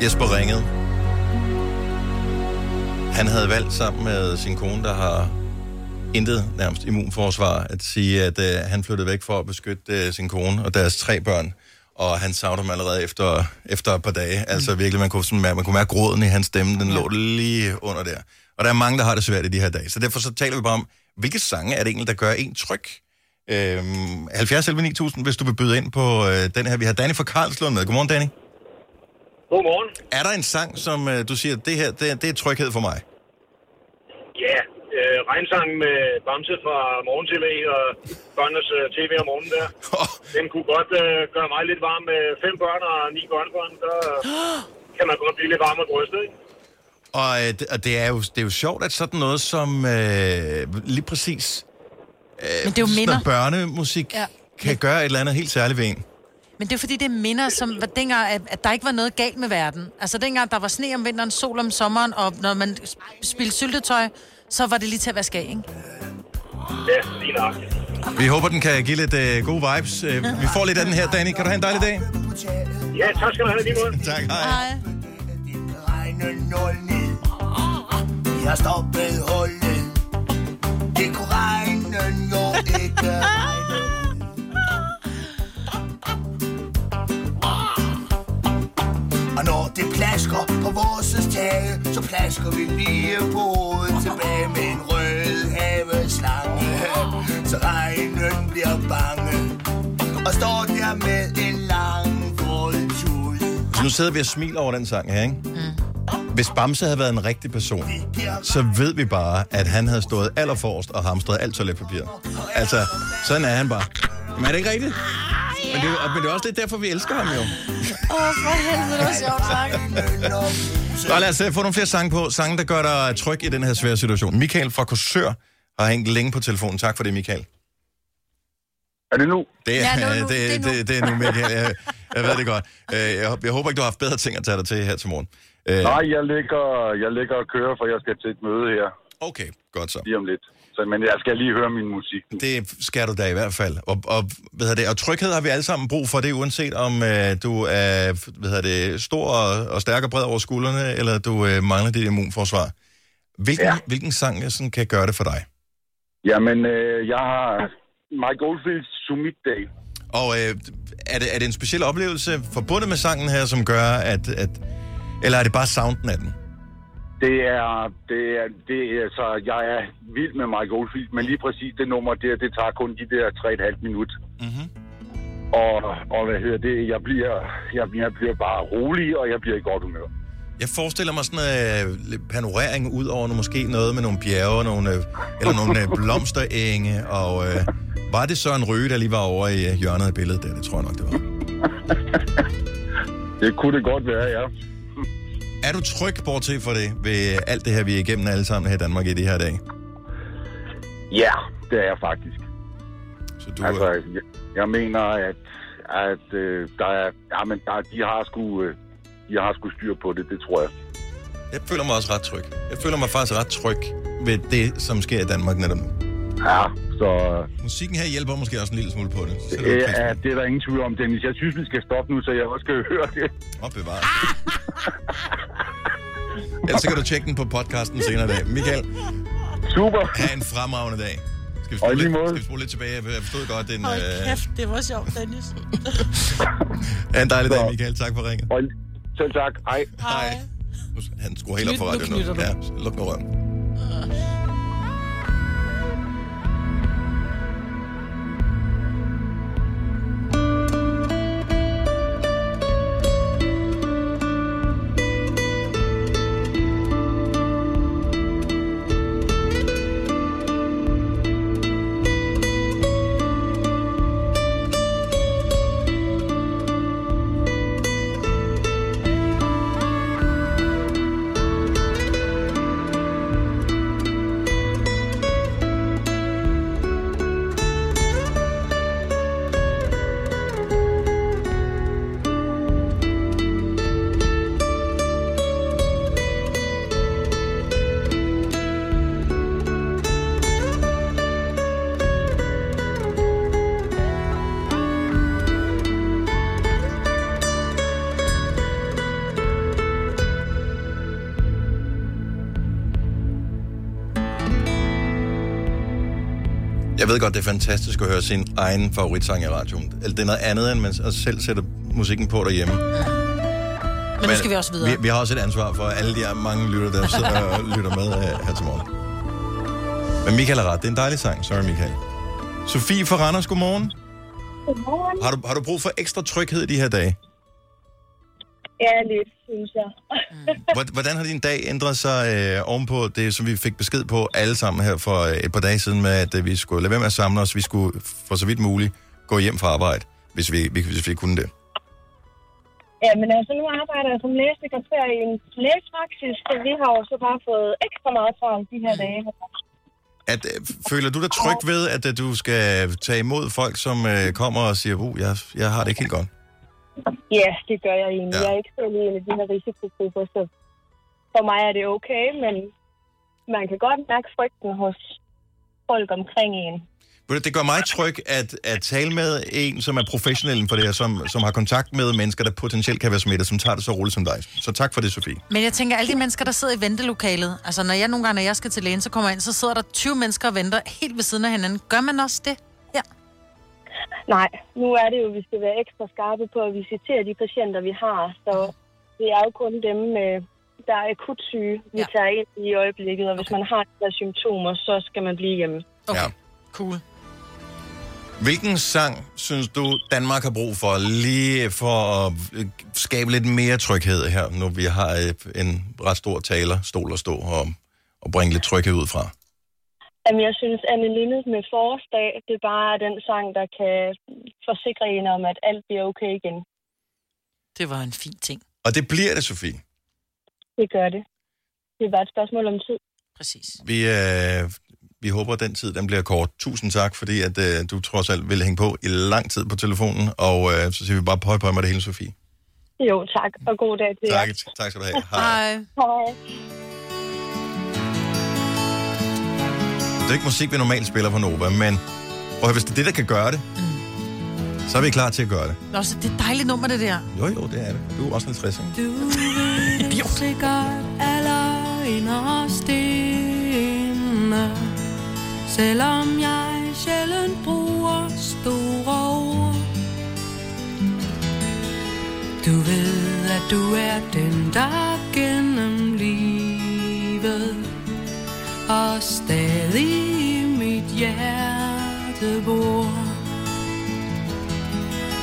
Jesper ringede. Han havde valgt sammen med sin kone, der har intet nærmest immunforsvar, at sige, at øh, han flyttede væk for at beskytte øh, sin kone og deres tre børn. Og han savner dem allerede efter, efter et par dage. Altså virkelig, man kunne, sådan, man kunne mærke gråden i hans stemme, den lå lige under der. Og der er mange, der har det svært i de her dage. Så derfor så taler vi bare om, hvilke sange er det egentlig, der gør en tryg? Øhm, 70 11 9000, hvis du vil byde ind på øh, den her. Vi har Danny fra Karlslund med. Godmorgen, Danny. Godmorgen. Er der en sang, som øh, du siger, det her, det, det er tryghed for mig? Ja, øh, regnsangen med Bamse fra Morgen-TV og børnenes øh, tv om morgenen der. Den kunne godt øh, gøre mig lidt varm med fem børn og ni børnebørn. Der kan man godt blive lidt varm af brystet, ikke? Og, øh, det- og det, er jo, det er jo sjovt, at sådan noget som øh, lige præcis Men det er jo minder. børnemusik Ja. ja. kan gøre et eller andet helt særligt ved en. Men det er fordi, det minder, som var dengang, at, at der ikke var noget galt med verden. Altså dengang, der var sne om vinteren, sol om sommeren, og når man sp- spildte syltetøj, så var det lige til at vaske af, ikke? Ja, lige nok. Vi håber, den kan give lidt uh, gode vibes. Uh, vi får lidt af den her, Danny. Kan du have en dejlig dag? Ja, tak skal du have, lige måde. Tak, hej. Hej. Vi har stoppet hullet. Det kunne regne jo ikke regne. Det plasker på vores tage, så plasker vi lige på hovedet tilbage med en rød haveslange. Så regnen bliver bange og står der med en lang rød tud. Så nu sidder vi og smiler over den sang her, ikke? Mm. Hvis Bamse havde været en rigtig person, så ved vi bare, at han havde stået allerforrest og hamstret alt toiletpapir. Altså, sådan er han bare. Men er det ikke rigtigt? Men det, er- men det er også lidt derfor, vi elsker ham jo. Åh, oh, for helvede, det var sjovt sagt. Og lad os uh, få nogle flere sange på. Sange, der gør dig tryg i den her svære situation. Michael fra Korsør har hængt længe på telefonen. Tak for det, Michael. Er det nu? Det er, Ja, nu, nu. det, Det er det, nu. det, det er nu, Michael. Jeg, jeg ved det godt. Øh, Jeg, jeg håber ikke, du har haft bedre ting at tage dig til her til morgen. Øh, Nej, jeg ligger, jeg ligger og kører, for jeg skal til et møde her. Okay, godt så. Lige om lidt. Så, men jeg skal lige høre min musik. Det skal du da i hvert fald. Og, og, hvad det, og tryghed har vi alle sammen brug for det, uanset om øh, du er hvad det, stor og, og stærk og bred over skuldrene, eller du øh, mangler dit immunforsvar. Hvilken, ja. hvilken sang øh, sådan, kan gøre det for dig? Jamen, øh, jeg har Mike Oldfields Summit Day. Og øh, er, det, er det en speciel oplevelse forbundet med sangen her, som gør, at... at eller er det bare sounden af den? Det er, det er, det er, altså, jeg er vild med Mike Oldfield, men lige præcis det nummer der, det tager kun de der 3,5 minut. Mm-hmm. Og, og hvad hedder det, jeg bliver, jeg, jeg bliver bare rolig, og jeg bliver i godt humør. Jeg forestiller mig sådan en øh, panorering ud over noget, måske noget med nogle bjerge, nogle, øh, eller nogle øh, blomsterenge, og øh, var det så en Røge, der lige var over i øh, hjørnet af billedet der? Det tror jeg nok, det var. Det kunne det godt være, ja. Er du tryg, bortset for det, ved alt det her, vi er igennem alle sammen her i Danmark i de her dage? Ja, det er jeg faktisk. Så du, altså, jeg, jeg mener, at, at øh, der er, jamen, der, de har sgu, øh, de har sgu styr på det, det tror jeg. Jeg føler mig også ret tryg. Jeg føler mig faktisk ret tryg ved det, som sker i Danmark netop nu. Ja, så... Musikken her hjælper måske også en lille smule på det. Så Det er, det er der ingen tvivl om, Dennis. Jeg synes, vi skal stoppe nu, så jeg også skal høre det. Og bevare. Ellers så kan du tjekke den på podcasten senere i dag. Michael. Super. Ha' en fremragende dag. Skal vi spole lidt, skal vi spole lidt tilbage? Jeg forstod godt, den... Hold Øh, kæft, det var sjovt, Dennis. ha' en dejlig dag, Michael. Tak for ringet. Og selv tak. Hej. Hej. Han skruer helt op for nu radioen nu. Ja, luk nu røven. Ved godt, det er fantastisk at høre sin egen favoritsang i radioen. Eller det er noget andet, end man selv sætter musikken på derhjemme. Men nu skal vi også videre. Vi, vi har også et ansvar for alle de her mange lytter, der sidder og lytter med uh, her til morgen. Men Michael har ret. Det er en dejlig sang. Sorry, Michael. Sofie fra Randers, godmorgen. Godmorgen. Har du, har du brug for ekstra tryghed i de her dage? Ja, lidt, synes jeg. Hvor- Hvordan har din dag ændret sig øh, ovenpå det, som vi fik besked på alle sammen her for øh, et par dage siden, med at øh, vi skulle lade være med at samle os, vi skulle for så vidt muligt gå hjem fra arbejde, hvis vi, hvis vi kunne det. Ja, men altså, nu arbejder jeg som lægesekretær i en lægepraksis, så vi har jo så bare fået ekstra meget travlt de her dage. At, øh, føler du dig tryg ved, at øh, du skal tage imod folk, som øh, kommer og siger, uh, jeg, jeg har det ikke helt godt? Ja, det gør jeg egentlig. Ja. Jeg er ikke selv i en af de her risikogrupper, så for mig er det okay, men man kan godt mærke frygten hos folk omkring en. Ved du, Det gør mig tryg at, at tale med en, som er professionel inden for det her, som, som har kontakt med mennesker, der potentielt kan være smittet, som tager det så roligt som dig. Så tak for det, Sofie. Men jeg tænker, alle de mennesker, der sidder i ventelokalet, altså når jeg nogle gange, når jeg skal til lægen, så kommer jeg ind, så sidder der 20 mennesker og venter helt ved siden af hinanden. Gør man også det? Nej, nu er det jo, at vi skal være ekstra skarpe på at visitere de patienter, vi har. Så det er jo kun dem, øh, der er akut syge, vi ja. tager ind i øjeblikket. Og hvis man har de der symptomer, så skal man blive hjemme. Okay. Ja. Cool. Hvilken sang synes du, Danmark har brug for, lige for at øh, skabe lidt mere tryghed her, når vi har øh, en ret stor taler, stol at stå og, og bringe lidt tryghed ud fra? Jamen, jeg synes, Anne Linnet med forårsdag, det er bare den sang, der kan forsikre en om, at alt bliver okay igen. Det var en fin ting. Og det bliver det, Sofie. Det gør det. Det er bare et spørgsmål om tid. Præcis. Vi, øh, vi håber, at den tid den bliver kort. Tusind tak, fordi at, øh, du trods alt vil hænge på i lang tid på telefonen, og øh, så siger vi bare pøj, pøj med det hele, Sofie. Jo, tak, og god dag til Tak, jer. tak skal du have. Hej. Hej. Det er ikke musik, vi normalt spiller på Nova, men høre, hvis det er det, der kan gøre det, så er vi klar til at gøre det. Nå, så det er et dejligt nummer, det der. Jo, jo, det er det. Du er også 50, ikke? Du ved sikkert aller inderst inde Selvom jeg sjældent bruger store ord Du ved, at du er den, der gennem livet Og stadig hjerte bor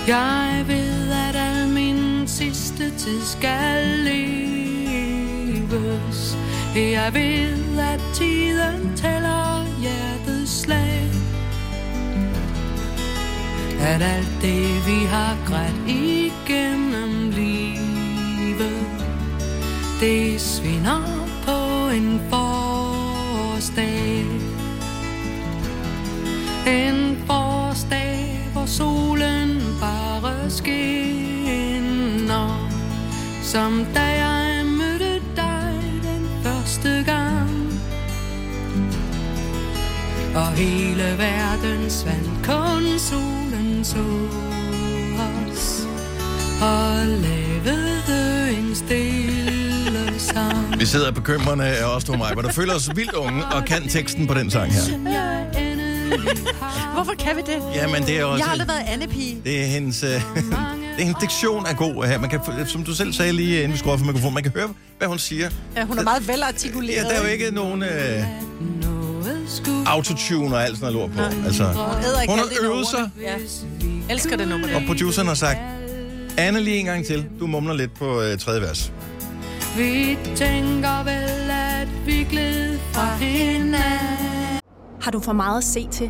jeg ved, at al min sidste tid skal leves. Jeg ved, at tiden tæller hjertets slag. At alt det, vi har grædt igennem livet, det svinder på en forårsdag. En forårsdag, hvor solen bare skinner. Som da jeg mødte dig den første gang. Og hele verden svandt kun solen så os. Og lavede en stille sang. Vi sidder bekymrende af os to mig, hvor der føler os vildt unge og kan teksten på den sang her. Hvorfor kan vi det? Jamen, det er også- Jeg har aldrig været Anne-pige. Det er hendes, øh, det er hendes diktion er god her. Man kan, som du selv sagde lige inden vi skruede for mikrofonen, man kan høre, hvad hun siger. Ja, hun er meget velartikuleret. Ja, der er jo ikke nogen øh, autotune og alt sådan noget lort på. Altså, hun har øvet sig, Ja. Elsker det nummer. og produceren har sagt, Anne lige en gang til. Du mumler lidt på øh, tredje vers. Vi tænker vel, at vi gled fra hinanden Har du for meget at se til?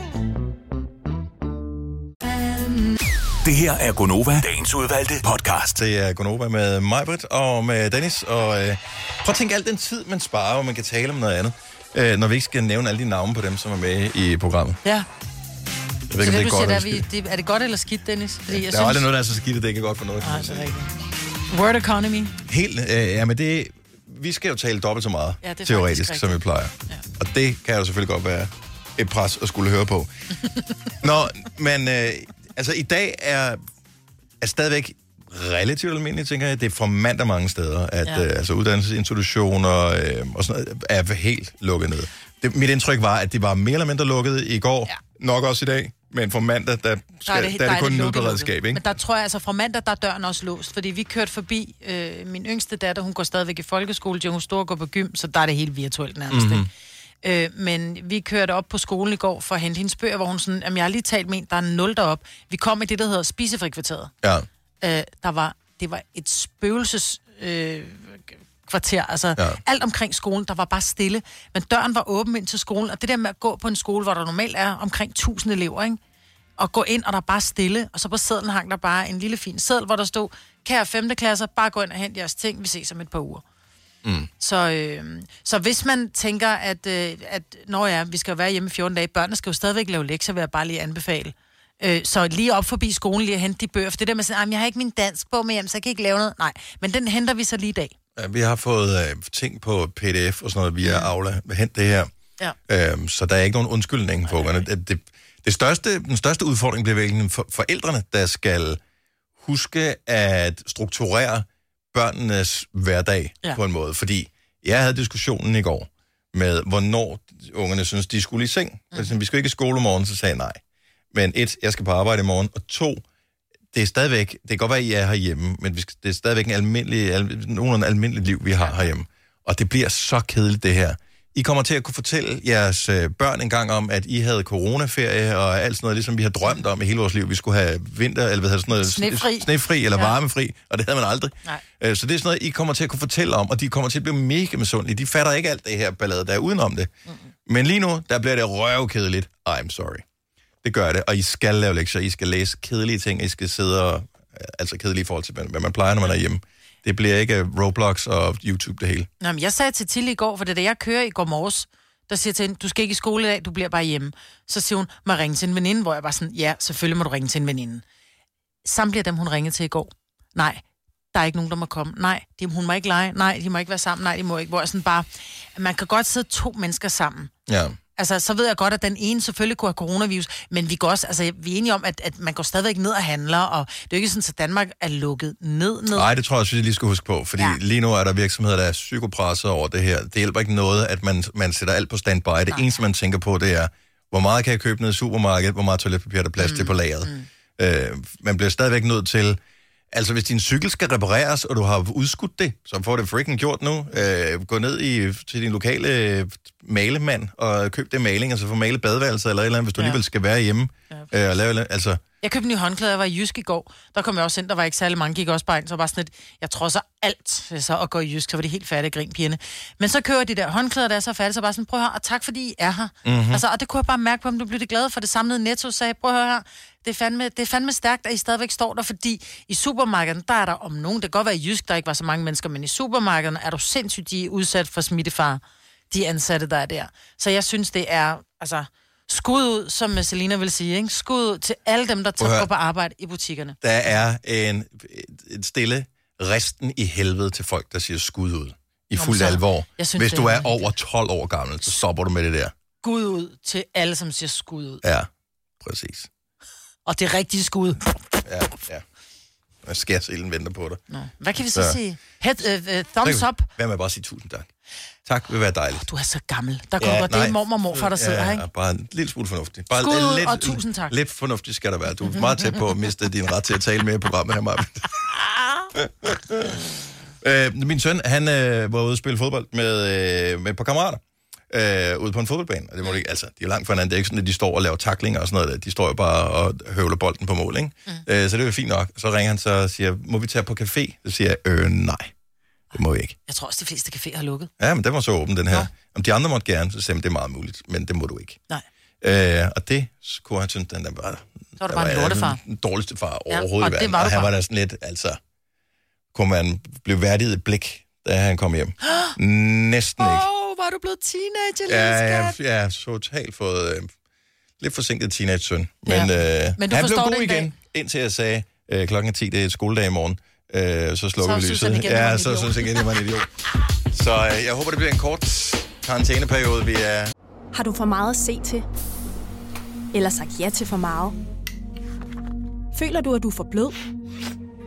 Det her er Gonova, dagens udvalgte podcast. Det er Gonova med Majbrit og med Dennis. Og øh, prøv at tænke alt den tid, man sparer, og man kan tale om noget andet. Øh, når vi ikke skal nævne alle de navne på dem, som er med i programmet. Ja. Jeg ved så det, det er godt siger, eller er, vi, det, er det godt eller skidt, Dennis? Fordi jeg Der er aldrig noget, der er så skidt, at det ikke er godt for noget. Nej, det er rigtigt. Word economy. Helt, øh, ja, men det, vi skal jo tale dobbelt så meget, Ja, det er teoretisk, som vi plejer. Ja. Og det kan jo selvfølgelig godt være et pres at skulle høre på. Nå, men øh, altså i dag er, er stadigvæk relativt almindeligt, tænker jeg. Det er for mandag mange steder, at Ja. øh, altså uddannelsesinstitutioner øh, og sådan noget er helt lukket ned. Det, mit indtryk var, at det var mere eller mindre lukket i går, ja. nok også i dag, men for mandag, der, skal, der er det, der er det kun nødberedskab, ikke? Men der tror jeg, altså fra mandag, der er døren også låst. Fordi vi kørte forbi, øh, min yngste datter, hun går stadigvæk i folkeskole, hun står går på gym, så der er det helt virtuelt nærmest, Mhm. mm-hmm. Øh, men vi kørte op på skolen i går for at hente hendes bøger, hvor hun sådan, jamen jeg har lige talt med en, der er nul derop. Vi kom i det, der hedder spisefrikvarteret. Ja. Øh, der var, det var et spøgelses... Øh, kvarter, altså ja. alt omkring skolen, der var bare stille. Men døren var åben ind til skolen, og det der med at gå på en skole, hvor der normalt er omkring 1000 elever, ikke? og gå ind, og der er bare stille, og så på sædlen hang der bare en lille fin seddel, hvor der stod, kære 5. klasser, bare gå ind og hent jeres ting, vi ses om et par uger. Mm. Så, øh, så hvis man tænker, at, øh, at når ja, vi skal være hjemme i 14 dage, børnene skal jo stadigvæk lave lektier, vil jeg bare lige anbefale. Øh, så lige op forbi skolen lige at hente de bøger, for det der med sådan, "Ej, jeg har ikke min dansk bog med hjem, så jeg kan ikke lave noget. Nej, men den henter vi så lige i dag. Ja, vi har fået øh, ting på PDF og sådan noget via Aula. Hent det her. Ja. Øhm, så der er ikke nogen undskyldning på ungerne. Det, det, det største, den største udfordring bliver virkelig for forældrene, der skal huske at strukturere børnenes hverdag Ja. på en måde. Fordi jeg havde diskussionen i går med, hvornår ungerne synes, de skulle i seng. Mm. Altså, vi skal ikke i skole om morgenen, så sagde jeg nej. Men et, jeg skal på arbejde i morgen, og to, det er stadigvæk, det kan godt være, at I er herhjemme, men vi skal, det er stadigvæk en almindelig, al, nogenlunde almindelig liv, vi har herhjemme. Og det bliver så kedeligt, det her. I kommer til at kunne fortælle jeres øh, børn en gang om, at I havde coronaferie og alt sådan noget, ligesom vi har drømt om i hele vores liv. Vi skulle have vinter, eller hvad hedder sådan noget? Snefri. Snefri eller Ja. ja. varmefri, og det havde man aldrig. Nej. Øh, Så det er sådan noget, I kommer til at kunne fortælle om, og de kommer til at blive mega misundelige. De fatter ikke alt det her ballade, der er udenom det. Mm-hmm. Men lige nu, der bliver det røvkedeligt. I'm sorry. Det gør det, og I skal lave lektier, I skal læse kedelige ting, I skal sidde og... Altså kedelige i forhold til, hvad man plejer, når man er hjemme. Det bliver ikke Roblox og YouTube det hele. Nå, men jeg sagde til Tilly i går, for det da jeg kører i går morges, der siger til hende, du skal ikke i skole i dag, du bliver bare hjemme. Så siger hun, må ringe til en veninde, hvor jeg bare sådan, ja, selvfølgelig må du ringe til en veninde. Samtlige dem, hun ringede til i går, nej, der er ikke nogen, der må komme. Nej, de, hun må ikke lege. Nej, de må ikke være sammen. Nej, de må ikke. Hvor jeg sådan bare, man kan godt sidde to mennesker sammen. Ja. Altså, så ved jeg godt, at den ene selvfølgelig kunne have coronavirus, men vi går også, altså, vi er enige om, at, at man går stadigvæk ned og handler, og det er jo ikke sådan, at Danmark er lukket ned, ned. Nej, det tror jeg også, vi lige skal huske på, fordi Ja. lige nu er der virksomheder, der er psykopresset over det her. Det hjælper ikke noget, at man, man sætter alt på standby. Det Nej. eneste, man tænker på, det er, hvor meget kan jeg købe ned i supermarkedet, hvor meget toiletpapir er der plads mm. til på lageret. Mm. Øh, man bliver stadigvæk nødt til... Altså, hvis din cykel skal repareres, og du har udskudt det, så får det freaking gjort nu. Øh, gå ned i, til din lokale øh, malemand og køb det maling, altså få malet badeværelser eller et eller andet, hvis du ja. alligevel skal være hjemme. Ja. Øh, og lave, altså, Jeg købte nye håndklæder, jeg var i Jysk i går. Der kom jeg også ind, der var ikke særlig mange, gik også bare ind, så var bare sådan lidt, jeg trodser alt så at gå i Jysk, så var det helt færdigt grin pigerne. Men så kører de der håndklæder, der er så færdige, så bare sådan, prøv at høre, og tak fordi I er her. Mhm. Mm-hmm. Altså, og det kunne jeg bare mærke på, om du blev det glad for det samlede netto, sagde, prøv her, det er, fandme, det er fandme stærkt, at I stadigvæk står der, fordi i supermarkedet, der er der om nogen, det kan godt være i Jysk, der ikke var så mange mennesker, men i supermarkedet er du sindssygt, de er udsat for smittefare, de ansatte, der er der. Så jeg synes, det er, altså, skud ud, som Selina vil sige, ikke? Skud ud til alle dem, der tager på arbejde i butikkerne. der er en, en stille resten i helvede til folk, der siger skud ud. I fuld så- alvor. synes, Hvis du er er over 12 år gammel, så stopper du med det der. Skud ud til alle, som siger skud ud. Ja, præcis. Og det rigtige skud. Ja, ja. Jeg skærsilden venter på dig. Nå. Hvad kan vi så, Så- sige? Head, uh, uh, thumbs up. Hvad med bare sige tusind tak? Tak vil være dejligt. Du er så gammel. Der går ja, det er mormor og morfar, der sidder ja, her, ikke? bare en lille smule fornuftig. Bare Skud ud, lidt, og tusind tak. Lidt fornuftig skal der være. Du er meget tæt på at miste din ret til at tale med i programmet her, Marvind. øh, min søn, han øh, var ude at spille fodbold med, øh, med et par kammerater. Øh, ude på en fodboldbane. Og det må de, ikke, altså, de er langt fra hinanden. Det er ikke sådan, at de står og laver taklinger og sådan noget. De står jo bare og høvler bolden på mål, ikke? Mm. Øh, så det er jo fint nok. Så ringer han så og siger, må vi tage på café? Så siger jeg, øh, nej. Det må jeg ikke. Jeg tror også, de fleste caféer har lukket. Ja, men den var så åben, den her. Ja. Om de andre måtte gerne, så sagde det er meget muligt, men det må du ikke. Nej. Øh, og det kunne han synes, den der var... Så var det bare en lortefar. Den dårligste far Ja, overhovedet og i det verden. var du og han var der sådan lidt, altså... Kunne man blive værdiget et blik, da han kom hjem? Næsten ikke. Åh, oh, var du blevet teenager, Ja, jeg, jeg totalt fået... Øh, lidt forsinket teenage-søn. Men, Ja. øh, Men du han blev forstår god det en igen, dag. indtil jeg sagde, øh, klokken er 10, det er et skoledag i morgen. Øh, så slukker vi synes lyset. han igen, var ja, en så idiot. synes jeg igen, det var en idiot. Så øh, jeg håber, det bliver en kort karantæneperiode, vi er... Har du for meget at se til? Eller sagt ja til for meget? Føler du, at du er for blød?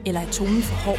Eller er tonen for hård?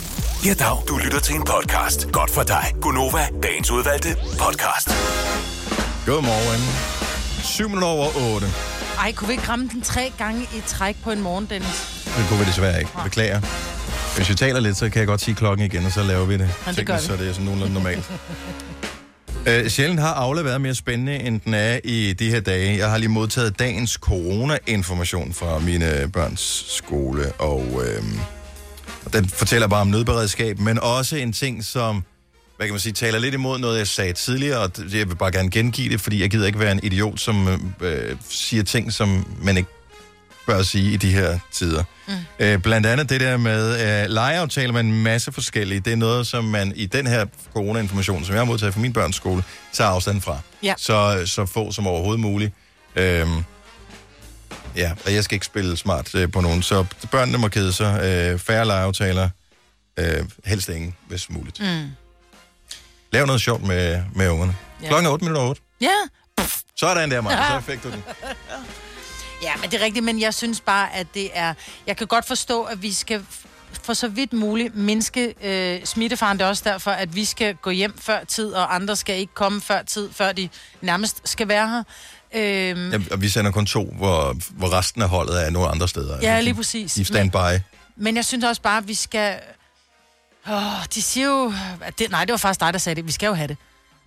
Ja, dag. Du lytter til en podcast. Godt for dig. Gunova, dagens udvalgte podcast. Godmorgen. 7 minutter over 8. Ej, kunne vi ikke ramme den tre gange i træk på en morgen, Dennis? Det kunne vi desværre ikke. Beklager. Hvis vi taler lidt, så kan jeg godt sige klokken igen, og så laver vi det. det Teknisk, gør vi. Så det er sådan nogenlunde normalt. Øh, sjældent har Aula været mere spændende, end den er i de her dage. Jeg har lige modtaget dagens corona-information fra mine børns skole, og øh, den fortæller bare om nødberedskab, men også en ting, som hvad kan man sige, taler lidt imod noget, jeg sagde tidligere, og jeg vil bare gerne gengive det, fordi jeg gider ikke være en idiot, som øh, siger ting, som man ikke bør sige i de her tider. Mm. Øh, blandt andet det der med øh, legeaftaler med en masse forskellige, det er noget, som man i den her corona-information, som jeg har modtaget fra min børns skole, tager afstand fra. Ja. Så, så få som overhovedet muligt. Øhm, ja, og jeg skal ikke spille smart øh, på nogen, så børnene må kede sig. Øh, færre legeaftaler, øh, helst ingen, hvis muligt. Mm. Lav noget sjovt med, med ungerne. Ja. Klokken er 8 minutter 8. Ja. Sådan der, Maja, så fik du den. Ja, men det er rigtigt, men jeg synes bare, at det er... Jeg kan godt forstå, at vi skal for så vidt muligt mindske øh, smittefaren. Det er også derfor, at vi skal gå hjem før tid, og andre skal ikke komme før tid, før de nærmest skal være her. Øhm, Ja, og vi sender kun to, hvor, hvor resten af holdet er nogle andre steder. Ja, lige præcis. I standby. Men jeg synes også bare, at vi skal... Åh, de siger jo... At det, nej, det var faktisk dig, der sagde det. Vi skal jo have det.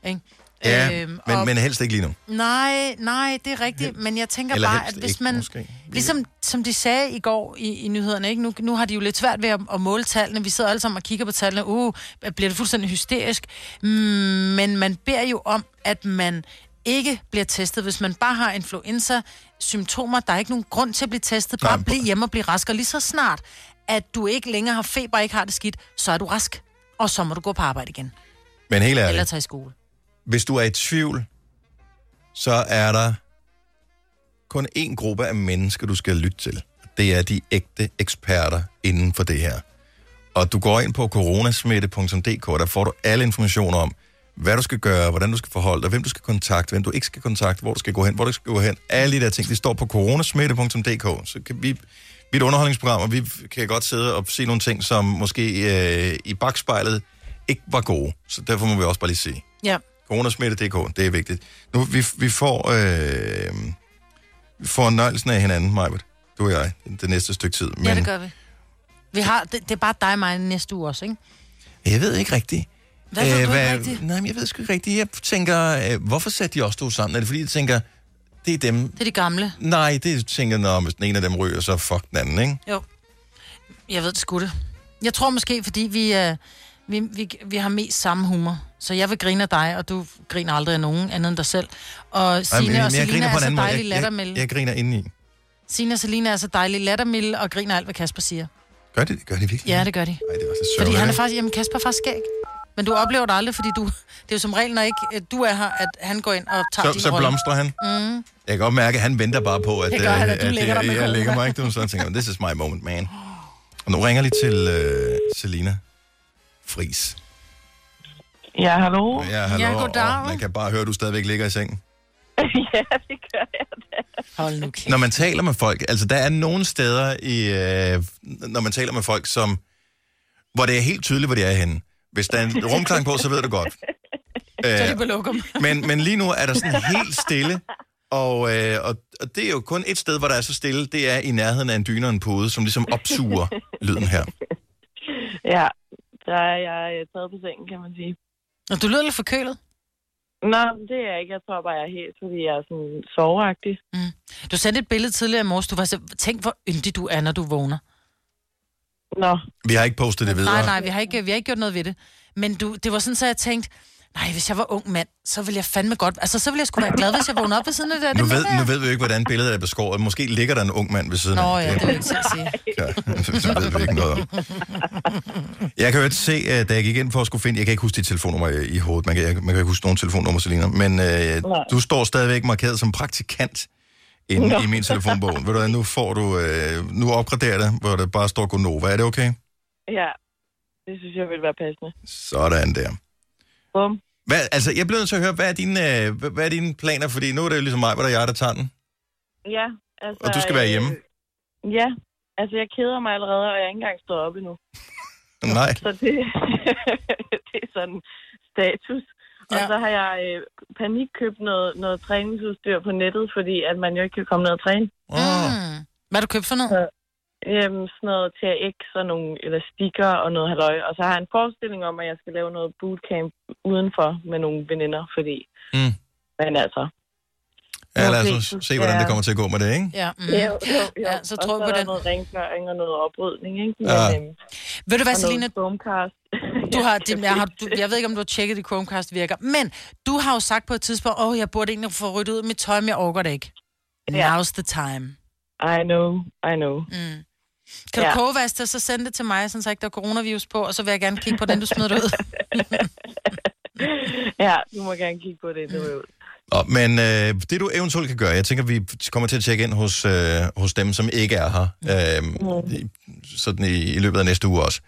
Ikke? Ja, Øhm, men, og- men helst ikke lige nu. Nej, nej, det er rigtigt, men jeg tænker Eller bare, helst at hvis ikke, man... måske. Ligesom som de sagde i går i, i nyhederne, ikke? Nu, nu har de jo lidt svært ved at, at måle tallene. Vi sidder alle sammen og kigger på tallene. Uh, bliver det fuldstændig hysterisk? Mm, men man beder jo om, at man ikke bliver testet. Hvis man bare har influenza-symptomer, der er ikke nogen grund til at blive testet. Bare bliv hjemme og bliv rask. Og lige så snart, at du ikke længere har feber og ikke har det skidt, så er du rask. Og så må du gå på arbejde igen. Men helt Eller ærligt, tage i skole. hvis du er i tvivl, så er der kun én gruppe af mennesker, du skal lytte til. Det er de ægte eksperter inden for det her. Og du går ind på coronasmitte.dk, der får du alle informationer om, hvad du skal gøre, hvordan du skal forholde dig, hvem du skal kontakte, hvem du ikke skal kontakte, hvor du skal gå hen, hvor du skal gå hen. Alle de der ting, de står på coronasmitte.dk. Så kan vi, vi er et underholdningsprogram, og vi kan godt sidde og se nogle ting, som måske øh, i bagspejlet ikke var gode. Så derfor må vi også bare lige sige. Ja. Coronasmitte.dk, det er vigtigt. Nu, vi, vi får, øh, vi får nøjelsen af hinanden, Majbert, du og jeg, det næste stykke tid. Men Ja, det gør vi. vi har, det, det er bare dig og mig næste uge også, ikke? jeg ved ikke rigtigt. Hvad ved du ikke rigtigt? Nej, men jeg ved sgu ikke rigtigt. Jeg tænker, øh, hvorfor satte de også to sammen? Er det fordi, jeg tænker, det er dem? Det er de gamle. Nej, det tænker jeg, hvis den ene af dem ryger, så fuck den anden, ikke? Jo. Jeg ved det sgu det. Jeg tror måske, fordi vi, er, vi, vi, vi har mest samme humor. Så jeg vil grine af dig, og du griner aldrig af nogen andet end dig selv. Og Signe men og Selina er så måde. dejlige Jeg, jeg, jeg griner indeni. Signe og Selina er så dejlige lattermilde og griner alt, hvad Kasper siger. Gør det, gør det virkelig? Ja, det gør de. Ej, det var så Fordi sørgeligt, han er faktisk, jamen Kasper er faktisk skæg. Men du oplever det aldrig, fordi du, det er jo som regel, når ikke øh, du er her, at han går ind og tager Så, din så rolle. blomstrer han. Mm. Jeg kan godt mærke, at han venter bare på, at, Det gør han, at du øh, lægger dig med jeg, jeg corona. lægger mig ikke. Du, så tænker jeg, this is my moment, man. Og nu ringer lige til øh, Selina Fris. Ja, hallo? Ja, hallo. Ja, goddag. Og man kan bare høre, at du stadigvæk ligger i sengen. ja, det gør jeg da. Hold nu kæft. Når man taler med folk, altså der er nogle steder, i, øh, når man taler med folk, som, hvor det er helt tydeligt, hvor de er henne. Hvis der er en rumklang på, så ved du godt. Så er Øh, det på lokum. men, men lige nu er der sådan helt stille, og, øh, og, og det er jo kun et sted, hvor der er så stille, det er i nærheden af en dyne og en pude, som ligesom opsuger lyden her. Ja, der er jeg øh, taget på sengen, kan man sige. Og du lyder lidt forkølet. Nå, det er jeg ikke. Jeg tror bare, jeg er helt, fordi jeg er sådan soveagtig. Mm. Du sendte et billede tidligere i morges. Du var så... Tænk, hvor yndig du er, når du vågner. Nå. Vi har ikke postet det videre. Nej, nej, vi har ikke, vi har ikke gjort noget ved det. Men du, det var sådan, så jeg tænkte, nej, hvis jeg var ung mand, så ville jeg fandme godt... Altså, så ville jeg sgu være glad, hvis jeg vågnede op ved siden af det. der. Nu Det ved, nu ved vi jo ikke, hvordan billedet er beskåret. Måske ligger der en ung mand ved siden Nå af. ja, det vil jeg ikke sige. Ja, det ved vi ikke noget om. Jeg kan jo ikke se, at da jeg gik ind for at skulle finde... Jeg kan ikke huske dit telefonnummer i, i hovedet. Man kan, jeg, man kan ikke huske nogen telefonnummer, Selina. Men øh, du står stadigvæk markeret som praktikant inde Nå. i min telefonbog. Ved du hvad, nu får du... Øh, nu opgraderer det, hvor det bare står Gonova. Er det okay? Ja, det synes jeg vil være passende. Sådan der. Bum. Hvad, altså, jeg bliver nødt til at høre, hvad er, dine, øh, hvad er dine planer? Fordi nu er det jo ligesom mig, hvor der er jeg, der tager den. Ja, altså... Og du skal være hjemme. Øh, ja, altså jeg keder mig allerede, og jeg er ikke engang stået op endnu. Nej. Så det, det er sådan status. Og så har jeg øh, panik købt noget, noget træningsudstyr på nettet, fordi at man jo ikke kan komme ned og træne. Mm. Hvad har du købt for noget? Så, øhm, sådan noget TRX og nogle elastikker og noget halløj. Og så har jeg en forestilling om, at jeg skal lave noget bootcamp udenfor med nogle veninder, fordi... Mm. Men altså... Ja, lad os så se, hvordan det skal- kommer til at gå med det, ikke? Ja, mm. Jo, jo, jo. ja så tror jeg på er der den. noget rengøring og noget oprydning, ikke? Men, Ja. øhm, Ved du hvad, Selina? Chromecast. Du har, det, jeg, har, du, jeg ved ikke, om du har tjekket, at Chromecast virker. Men du har jo sagt på et tidspunkt, åh, oh, jeg burde egentlig få ryddet ud af mit tøj, men jeg overgår det ikke. Ja. Now's the time. I know, I know. Mm. Kan du Ja. kogevaske det, så send det til mig, så ikke der er coronavirus på, og så vil jeg gerne kigge på den, du smider det ud. Ja, du må gerne kigge på det. det var jo... Nå, men øh, det du eventuelt kan gøre, jeg tænker, vi kommer til at tjekke ind hos, øh, hos dem, som ikke er her, øh, i, sådan i, i løbet af næste uge også.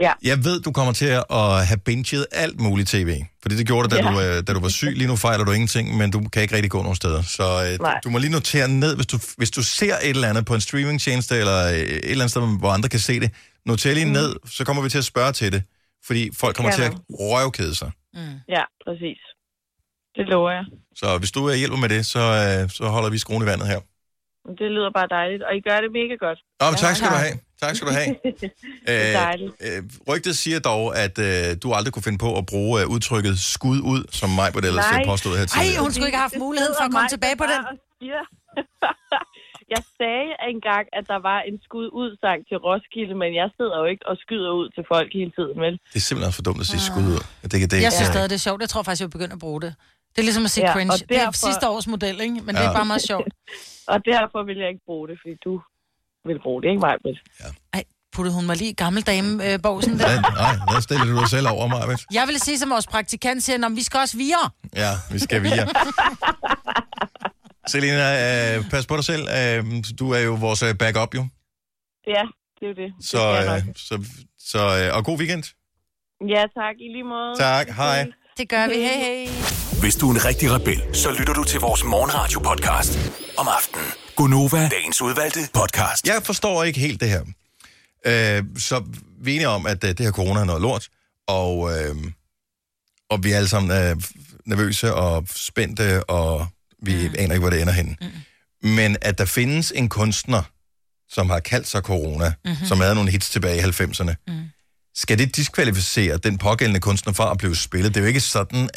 Ja. Jeg ved, du kommer til at have binget alt muligt tv, fordi det gjorde du, da, Ja. du, øh, da du var syg. Lige nu fejler du ingenting, men du kan ikke rigtig gå nogen steder. Så øh, Nej. du må lige notere ned, hvis du, hvis du ser et eller andet på en streamingtjeneste, eller øh, et eller andet sted, hvor andre kan se det. Noter lige mm. ned, så kommer vi til at spørge til det, fordi folk kommer til at røvkede sig. Ja, præcis. Det lover jeg. Så hvis du hjælper med det, så, øh, så holder vi skruen i vandet her. Det lyder bare dejligt, og I gør det mega godt. Nå, men tak skal du have. Tak skal du have. det er dejligt. øh, rygtet siger dog, at øh, du aldrig kunne finde på at bruge øh, udtrykket skud ud, som mig på det ellers Nej. påstod her tidligere. hun skulle ikke have haft muligheden for at komme tilbage på den. Ja. jeg sagde engang, at der var en skud ud sang til Roskilde, men jeg sidder jo ikke og skyder ud til folk hele tiden, vel? Det er simpelthen for dumt at sige skud ud. Det, det, det, Jeg synes stadig, det er sjovt. Jeg tror faktisk, jeg vil begynde at bruge det. Det er ligesom at sige Ja, cringe. og Det er derfor- sidste års model, ikke? Men det Ja. er bare meget sjovt. Og derfor vil jeg ikke bruge det, fordi du vil bruge det, ikke mig? Ej, puttede hun mig lige i gammel dame øh, der? Ja, nej, der stiller du dig selv over mig, vet? Jeg ville sige som vores praktikant siger, "Nå, vi skal også videre. Ja, vi skal videre. Selina, øh, pas på dig selv. Øh, du er jo vores øh, backup, jo. Ja, det er jo det. Det Så, øh, så, så øh, og god weekend. Ja, tak. I lige måde. Tak, hej. Det gør vi. Hey, hey. Hvis du er en rigtig rebel, så lytter du til vores morgenradio-podcast om aftenen. Gunova, dagens udvalgte podcast. Jeg forstår ikke helt det her. Øh, så vi er enige om, at øh, det her corona er noget lort, og, øh, og vi er alle sammen øh, nervøse og spændte, og vi mm. aner ikke, hvor det ender henne. Mm. Men at der findes en kunstner, som har kaldt sig corona, mm-hmm. som havde nogle hits tilbage i 90'erne, mm. Skal det diskvalificere den pågældende kunstner fra at blive spillet? Det er jo ikke sådan... Øh,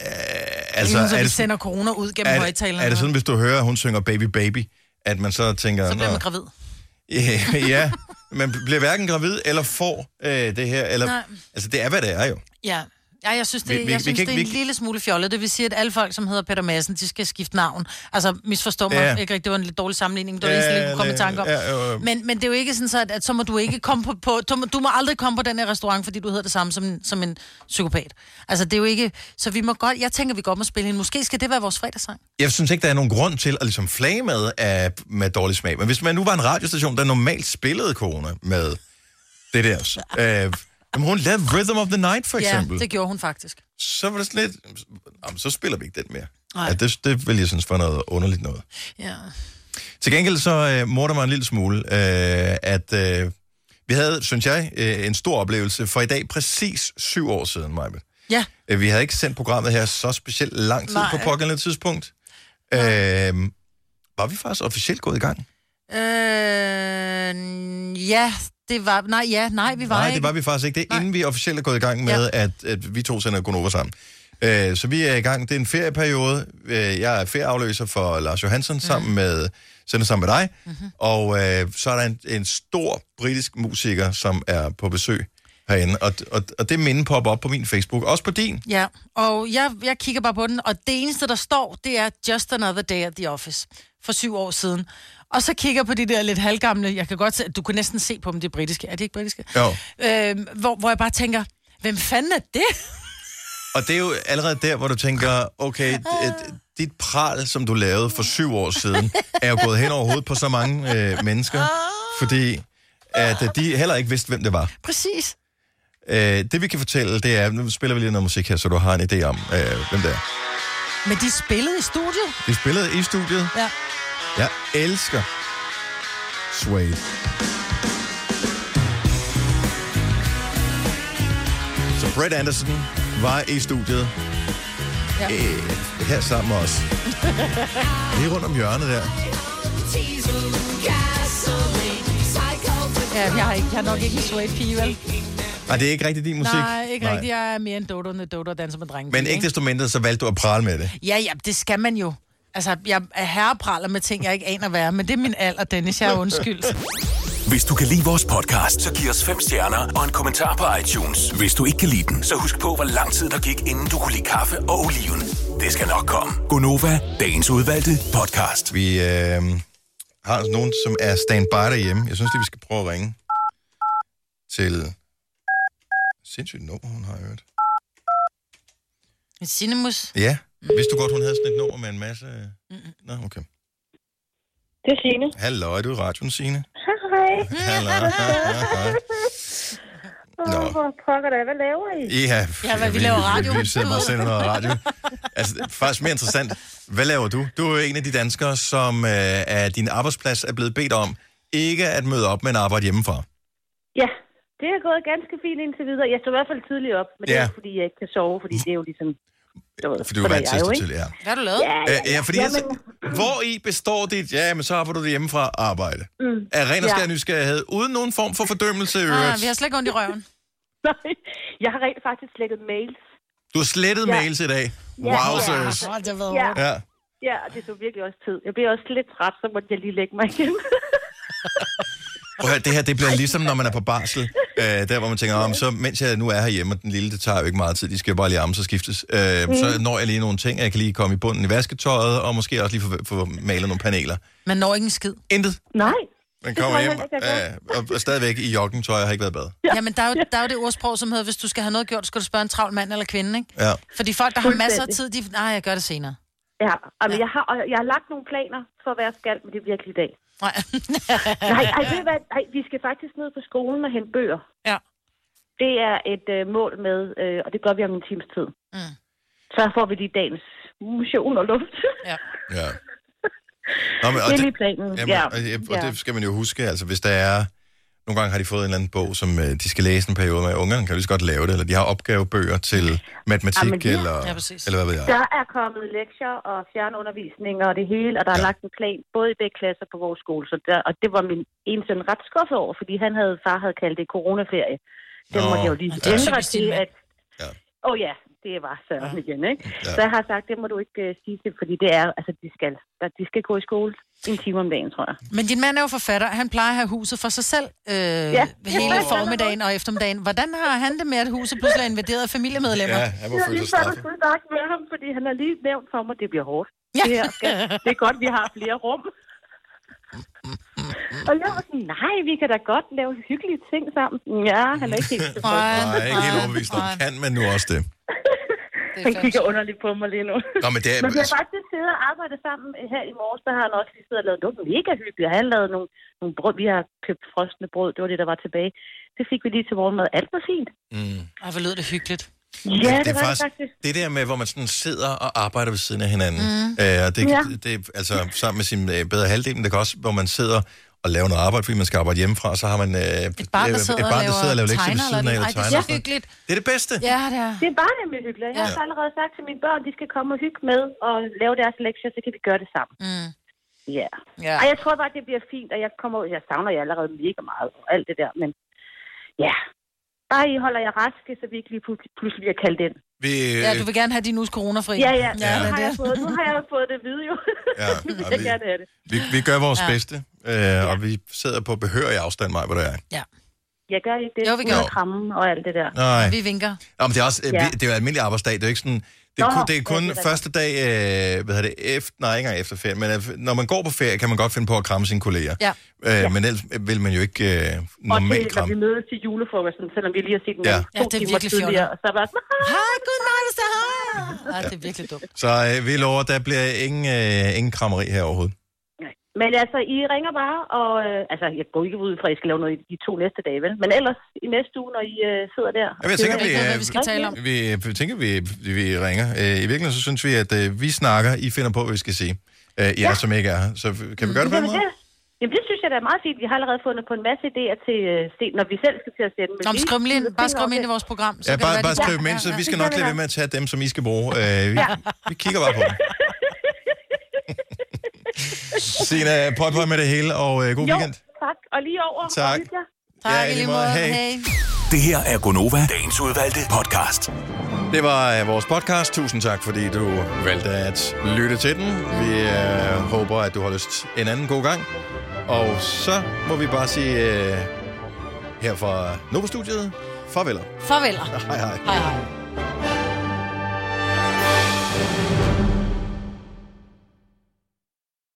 Altså, altså, så er det, sender corona ud gennem er, højtalerne. er det sådan, hvis du hører, at hun synger Baby Baby, at man så tænker... Så bliver "Nå, man gravid. Ja, ja, man bliver hverken gravid eller får øh, det her. Eller, Nej. altså, det er, hvad det er jo. Ja. Ja, jeg synes, det, Vi- vi, vi- vi synes, kan det er ikke- en vi- lille smule fjollet. Det vil sige, at alle folk, som hedder Peter Madsen, de skal skifte navn. Altså, misforstå mig Ja. ikke. Det var en lidt dårlig sammenligning. Det var Ja, det eneste, jeg kunne komme i tanke om. ja, jo. Men, men det er jo ikke sådan, så, at, at så må du ikke komme på... på du, må, du må aldrig komme på den her restaurant, fordi du hedder det samme som, som en psykopat. Altså, det er jo ikke... Så vi må godt... Jeg tænker, vi godt må spille hende. Måske skal det være vores fredagssang. Jeg synes ikke, der er nogen grund til at ligesom flage med, af, med dårlig smag. Men hvis man nu var en radiostation, der normalt spillede corona med det der, øh, Jamen, hun lavede Rhythm of the Night, for eksempel. Ja, det gjorde hun faktisk. Så var det sådan lidt... Jamen, så spiller vi ikke den mere. Nej. Ja, det, det vil jeg synes var noget underligt noget. Ja. Til gengæld så øh, morder mig en lille smule, øh, at øh, vi havde, synes jeg, øh, en stor oplevelse for i dag præcis syv år siden, Maja. Ja. Øh, Vi havde ikke sendt programmet her så specielt lang tid Nej. på pågældende tidspunkt. Øh, var vi faktisk officielt gået i gang? Øh, ja, det var... Nej, ja, nej, vi var Nej, ikke. det var vi faktisk ikke. Det er inden vi officielt er gået i gang med, ja. at, at vi to sender Gunova sammen. Øh, så vi er i gang. Det er en ferieperiode. Øh, jeg er ferieafløser for Lars Johansson sammen med, sender sammen med dig. Mm-hmm. Og øh, så er der en, en stor britisk musiker, som er på besøg herinde. Og, og, og det minde popper op på min Facebook. Også på din. Ja, og jeg, jeg kigger bare på den, og det eneste, der står, det er Just Another Day at the Office for syv år siden. Og så kigger på de der lidt halvgamle, jeg kan godt se, du kan næsten se på dem, det er britiske. Er det ikke britiske? Jo. Øh, hvor, hvor jeg bare tænker, hvem fanden er det? Og det er jo allerede der, hvor du tænker, okay, d- dit pral, som du lavede for syv år siden, er jo gået hen over hovedet på så mange øh, mennesker, fordi at øh, de heller ikke vidste, hvem det var. Præcis. Øh, det vi kan fortælle, det er, nu spiller vi lige noget musik her, så du har en idé om, øh, hvem det er. Men de spillede i studiet. Vi spillede i studiet. Ja. Jeg elsker Suede. Så Brett Anderson var i studiet Ja. øh, her sammen med os. Lige rundt om hjørnet der. Ja, jeg har, ikke, jeg har nok ikke en sweet pige, vel? Og det er ikke rigtig din musik? Nej, ikke rigtigt. Jeg er mere en dodo, end dodo og danser med drenge. Men ikke desto mindre, så valgte du at prale med det. Ja, ja, det skal man jo. Altså, jeg er herrepraler med ting, jeg ikke aner hvad er, men det er min alder, Dennis. Jeg er undskyldt. Hvis du kan lide vores podcast, så giv os fem stjerner og en kommentar på iTunes. Hvis du ikke kan lide den, så husk på, hvor lang tid der gik, inden du kunne lide kaffe og oliven. Det skal nok komme. Gonova, dagens udvalgte podcast. Vi øh, har altså nogen, som er standby derhjemme. Jeg synes lige, vi skal prøve at ringe til... Sindssygt nummer, hun har hørt. En cinemus. Ja, vidste du godt, hun havde sådan et nummer med en masse... Nå, okay. Det er Signe. Hallo, er du i radioen, Signe? Hej. Hallo. Hej. Nå. Åh, hvor pokker det. Hvad laver I? Ja, Ja, hvad, vi laver radio. Vi sidder bare og sender noget radio. Altså, faktisk mere interessant. Hvad laver du? Du er en af de danskere, som øh, af din arbejdsplads er blevet bedt om ikke at møde op, men arbejde hjemmefra. Ja, det er gået ganske fint indtil videre. Jeg står i hvert fald tidligt op, men det er Ja. fordi jeg ikke kan sove, fordi det er jo ligesom... Du ved, For du er sådan vant til at til, ja. Hvad har du lavet? Ja, Ja, ja, fordi Jamen, altså, hvor i består dit, ja, men så arbejder du hjemmefra arbejde? Mm. Er ren og Ja. skær nysgerrighed, uden nogen form for fordømmelse i Ah, øvrigt. vi har slet ikke ondt i røven. Nej, jeg har rent faktisk slækket mails. Du har slettet Ja. mails i dag. Ja. Wowzers. Ja. Ja. Ja, og det tog virkelig også tid. Jeg bliver også lidt træt, så måtte jeg lige lægge mig igen. Prøv at høre, det her det bliver ligesom, når man er på barsel. Øh, der, hvor man tænker, om, så mens jeg nu er herhjemme, og den lille, det tager jo ikke meget tid, de skal jo bare lige ammes og skiftes. Øh, mm. Så når jeg lige nogle ting, jeg kan lige komme i bunden i vasketøjet, og måske også lige få, få malet nogle paneler. Man når ikke en skid. Intet. Nej. Man kommer hjem øh, og, og stadigvæk i joggingtøj, jeg har ikke været bad. Ja. Jamen, der er, jo, der er jo det ordsprog, som hedder, hvis du skal have noget gjort, skal du spørge en travl mand eller kvinde, ikke? Ja. Fordi folk, der har masser af tid, de... Nej, jeg gør det senere. Ja, altså, jeg, har, og jeg har lagt nogle planer for, hvad jeg skal, men det bliver ikke i dag. Nej. Nej, ej, ved hvad? Ej, vi skal faktisk ned på skolen og hente bøger. Ja. Det er et øh, mål med, øh, og det gør vi om en times tid. Mm. Så får vi lige dagens motion og luft. Ja. Ja. Nå, men, og det er lige planen. Jamen, ja. og, og ja. det skal man jo huske, altså hvis der er... Nogle gange har de fået en eller anden bog, som øh, de skal læse en periode med. Ungerne kan jo lige så godt lave det, eller de har opgavebøger til matematik, ja. eller, Ja, præcis. eller hvad ved jeg. Der er kommet lektier og fjernundervisning og det hele, og der er Ja. lagt en plan både i begge klasser på vores skole. Så der, og det var min ene søn ret skuffet over, fordi han havde, far havde kaldt det coronaferie. Det måtte jeg jo lige er ændre til, at... Ja. Åh oh, ja, det var Søren igen, ikke? Ja. Så jeg har sagt, det må du ikke uh, sige til, fordi det er, altså de skal, der, de skal gå i skole en time om dagen, tror jeg. Men din mand er jo forfatter. Han plejer at have huset for sig selv øh, Ja. hele formiddagen og eftermiddagen. Hvordan har han det med, at huset pludselig er invaderet af familiemedlemmer? Ja, han må Jeg har føle lige sig straffet. og snakke med ham, fordi han har lige nævnt for mig, at det bliver hårdt. Ja. Det, her skal, det er godt, vi har flere rum. Og jeg var sådan, nej, vi kan da godt lave hyggelige ting sammen. Ja, han er ikke helt tilfreds. Nej. Ikke helt overbevist om. Kan man nu også det? Han kigger underligt på mig lige nu. Nå, men det er... Men vi har faktisk siddet og arbejdet sammen her i morges, der har han også lige siddet og lavet noget mega hyggeligt. Han lavede nogle, nogle brød, vi har købt frosne brød, det var det, der var tilbage. Det fik vi lige til morgenmad. Alt var fint. Mm. Ej, hvor lød det hyggeligt. Ja, det, er faktisk, det der med, hvor man sådan sidder og arbejder ved siden af hinanden. Mm. Øh, og det, Ja. det, altså sammen med sin øh, bedre halvdel, men det kan også, hvor man sidder og laver noget arbejde, fordi man skal arbejde hjemmefra, og så har man øh, et barn, der sidder et barn, der og sidder og laver lektier ved siden af, Ej, det er så hyggeligt. Det er det bedste. Ja, det er. Det er bare nemlig hyggeligt. Jeg har Ja. allerede sagt til mine børn, de skal komme og hygge med og lave deres lektier, så kan vi gøre det sammen. Mm. Ja. Ja. Og jeg tror bare, det bliver fint, og jeg kommer ud, jeg savner jer allerede mega meget og alt det der, men ja. Bare I holder jer raske, så vi ikke lige pludselig, bliver kaldt ind. Vi, Ja, du vil gerne have din uges coronafri. Ja, ja. ja Nu, har jeg fået, nu har jeg fået det vide jo. Ja, Nu vil jeg vi- gerne have det. Vi, vi gør vores Ja. bedste, øh, og vi sidder på behørig afstand, mig, hvor det er. Ja. Jeg gør ikke det. Jo, vi gør. kramme og alt det der. Nej. Vi vinker. Nå, men det er også, Ja. ja. det er jo almindelig arbejdsdag, det er jo ikke sådan... Det er Nå, kun, det er ja, kun det er første dag, øh, hvad hedder det, efter, nej, ikke engang efter ferie, men øh, når man går på ferie, kan man godt finde på at kramme sine kolleger. Ja. Øh, Men ellers vil man jo ikke øh, Og det, normalt når vi kramme. mødes til julefrokosten, selvom vi lige har set den Ja. ja. Ja, to det er timer virkelig tidligere, fjollet. og så er bare sådan, Hej, godnat, så hej. Ej, det er virkelig dumt. Så øh, vi lover, der bliver ingen, øh, ingen krammeri her overhovedet. Men altså, I ringer bare, og øh, altså, jeg går ikke ud fra, at I skal lave noget i de to næste dage, vel? Men ellers i næste uge, når I øh, sidder der. Ja, jeg tænker, vi, øh, vi skal tale om. Vi, vi tænker, vi, vi ringer. Øh, I virkeligheden så synes vi, at øh, vi snakker, I finder på, hvad vi skal sige. Øh, jer, Ja. som ikke er her. Så kan vi gøre det på den Jamen, måde? det, jamen, det synes jeg da er meget fint. Vi har allerede fundet på en masse idéer til, øh, se, når vi selv skal til at sende. Nå, men skriv ind. Bare skriv ind i vores program. Så Ja, bare, bare skriv dem ind, så vi skal nok lade være med at tage dem, som I skal bruge. Øh, vi, Ja. vi kigger bare på dem. Sina, prøv at med det hele, og øh, god jo, weekend. tak. Og lige over. Tak. Tak, ja, lige måde. Hej. Hey. Det her er Gonova, dagens udvalgte podcast. Det var øh, vores podcast. Tusind tak, fordi du valgte at lytte til den. Vi øh, håber, at du har lyst en anden god gang. Og så må vi bare sige øh, her fra Novo-studiet, farveler. Farveler. Hej hej. Hej hej.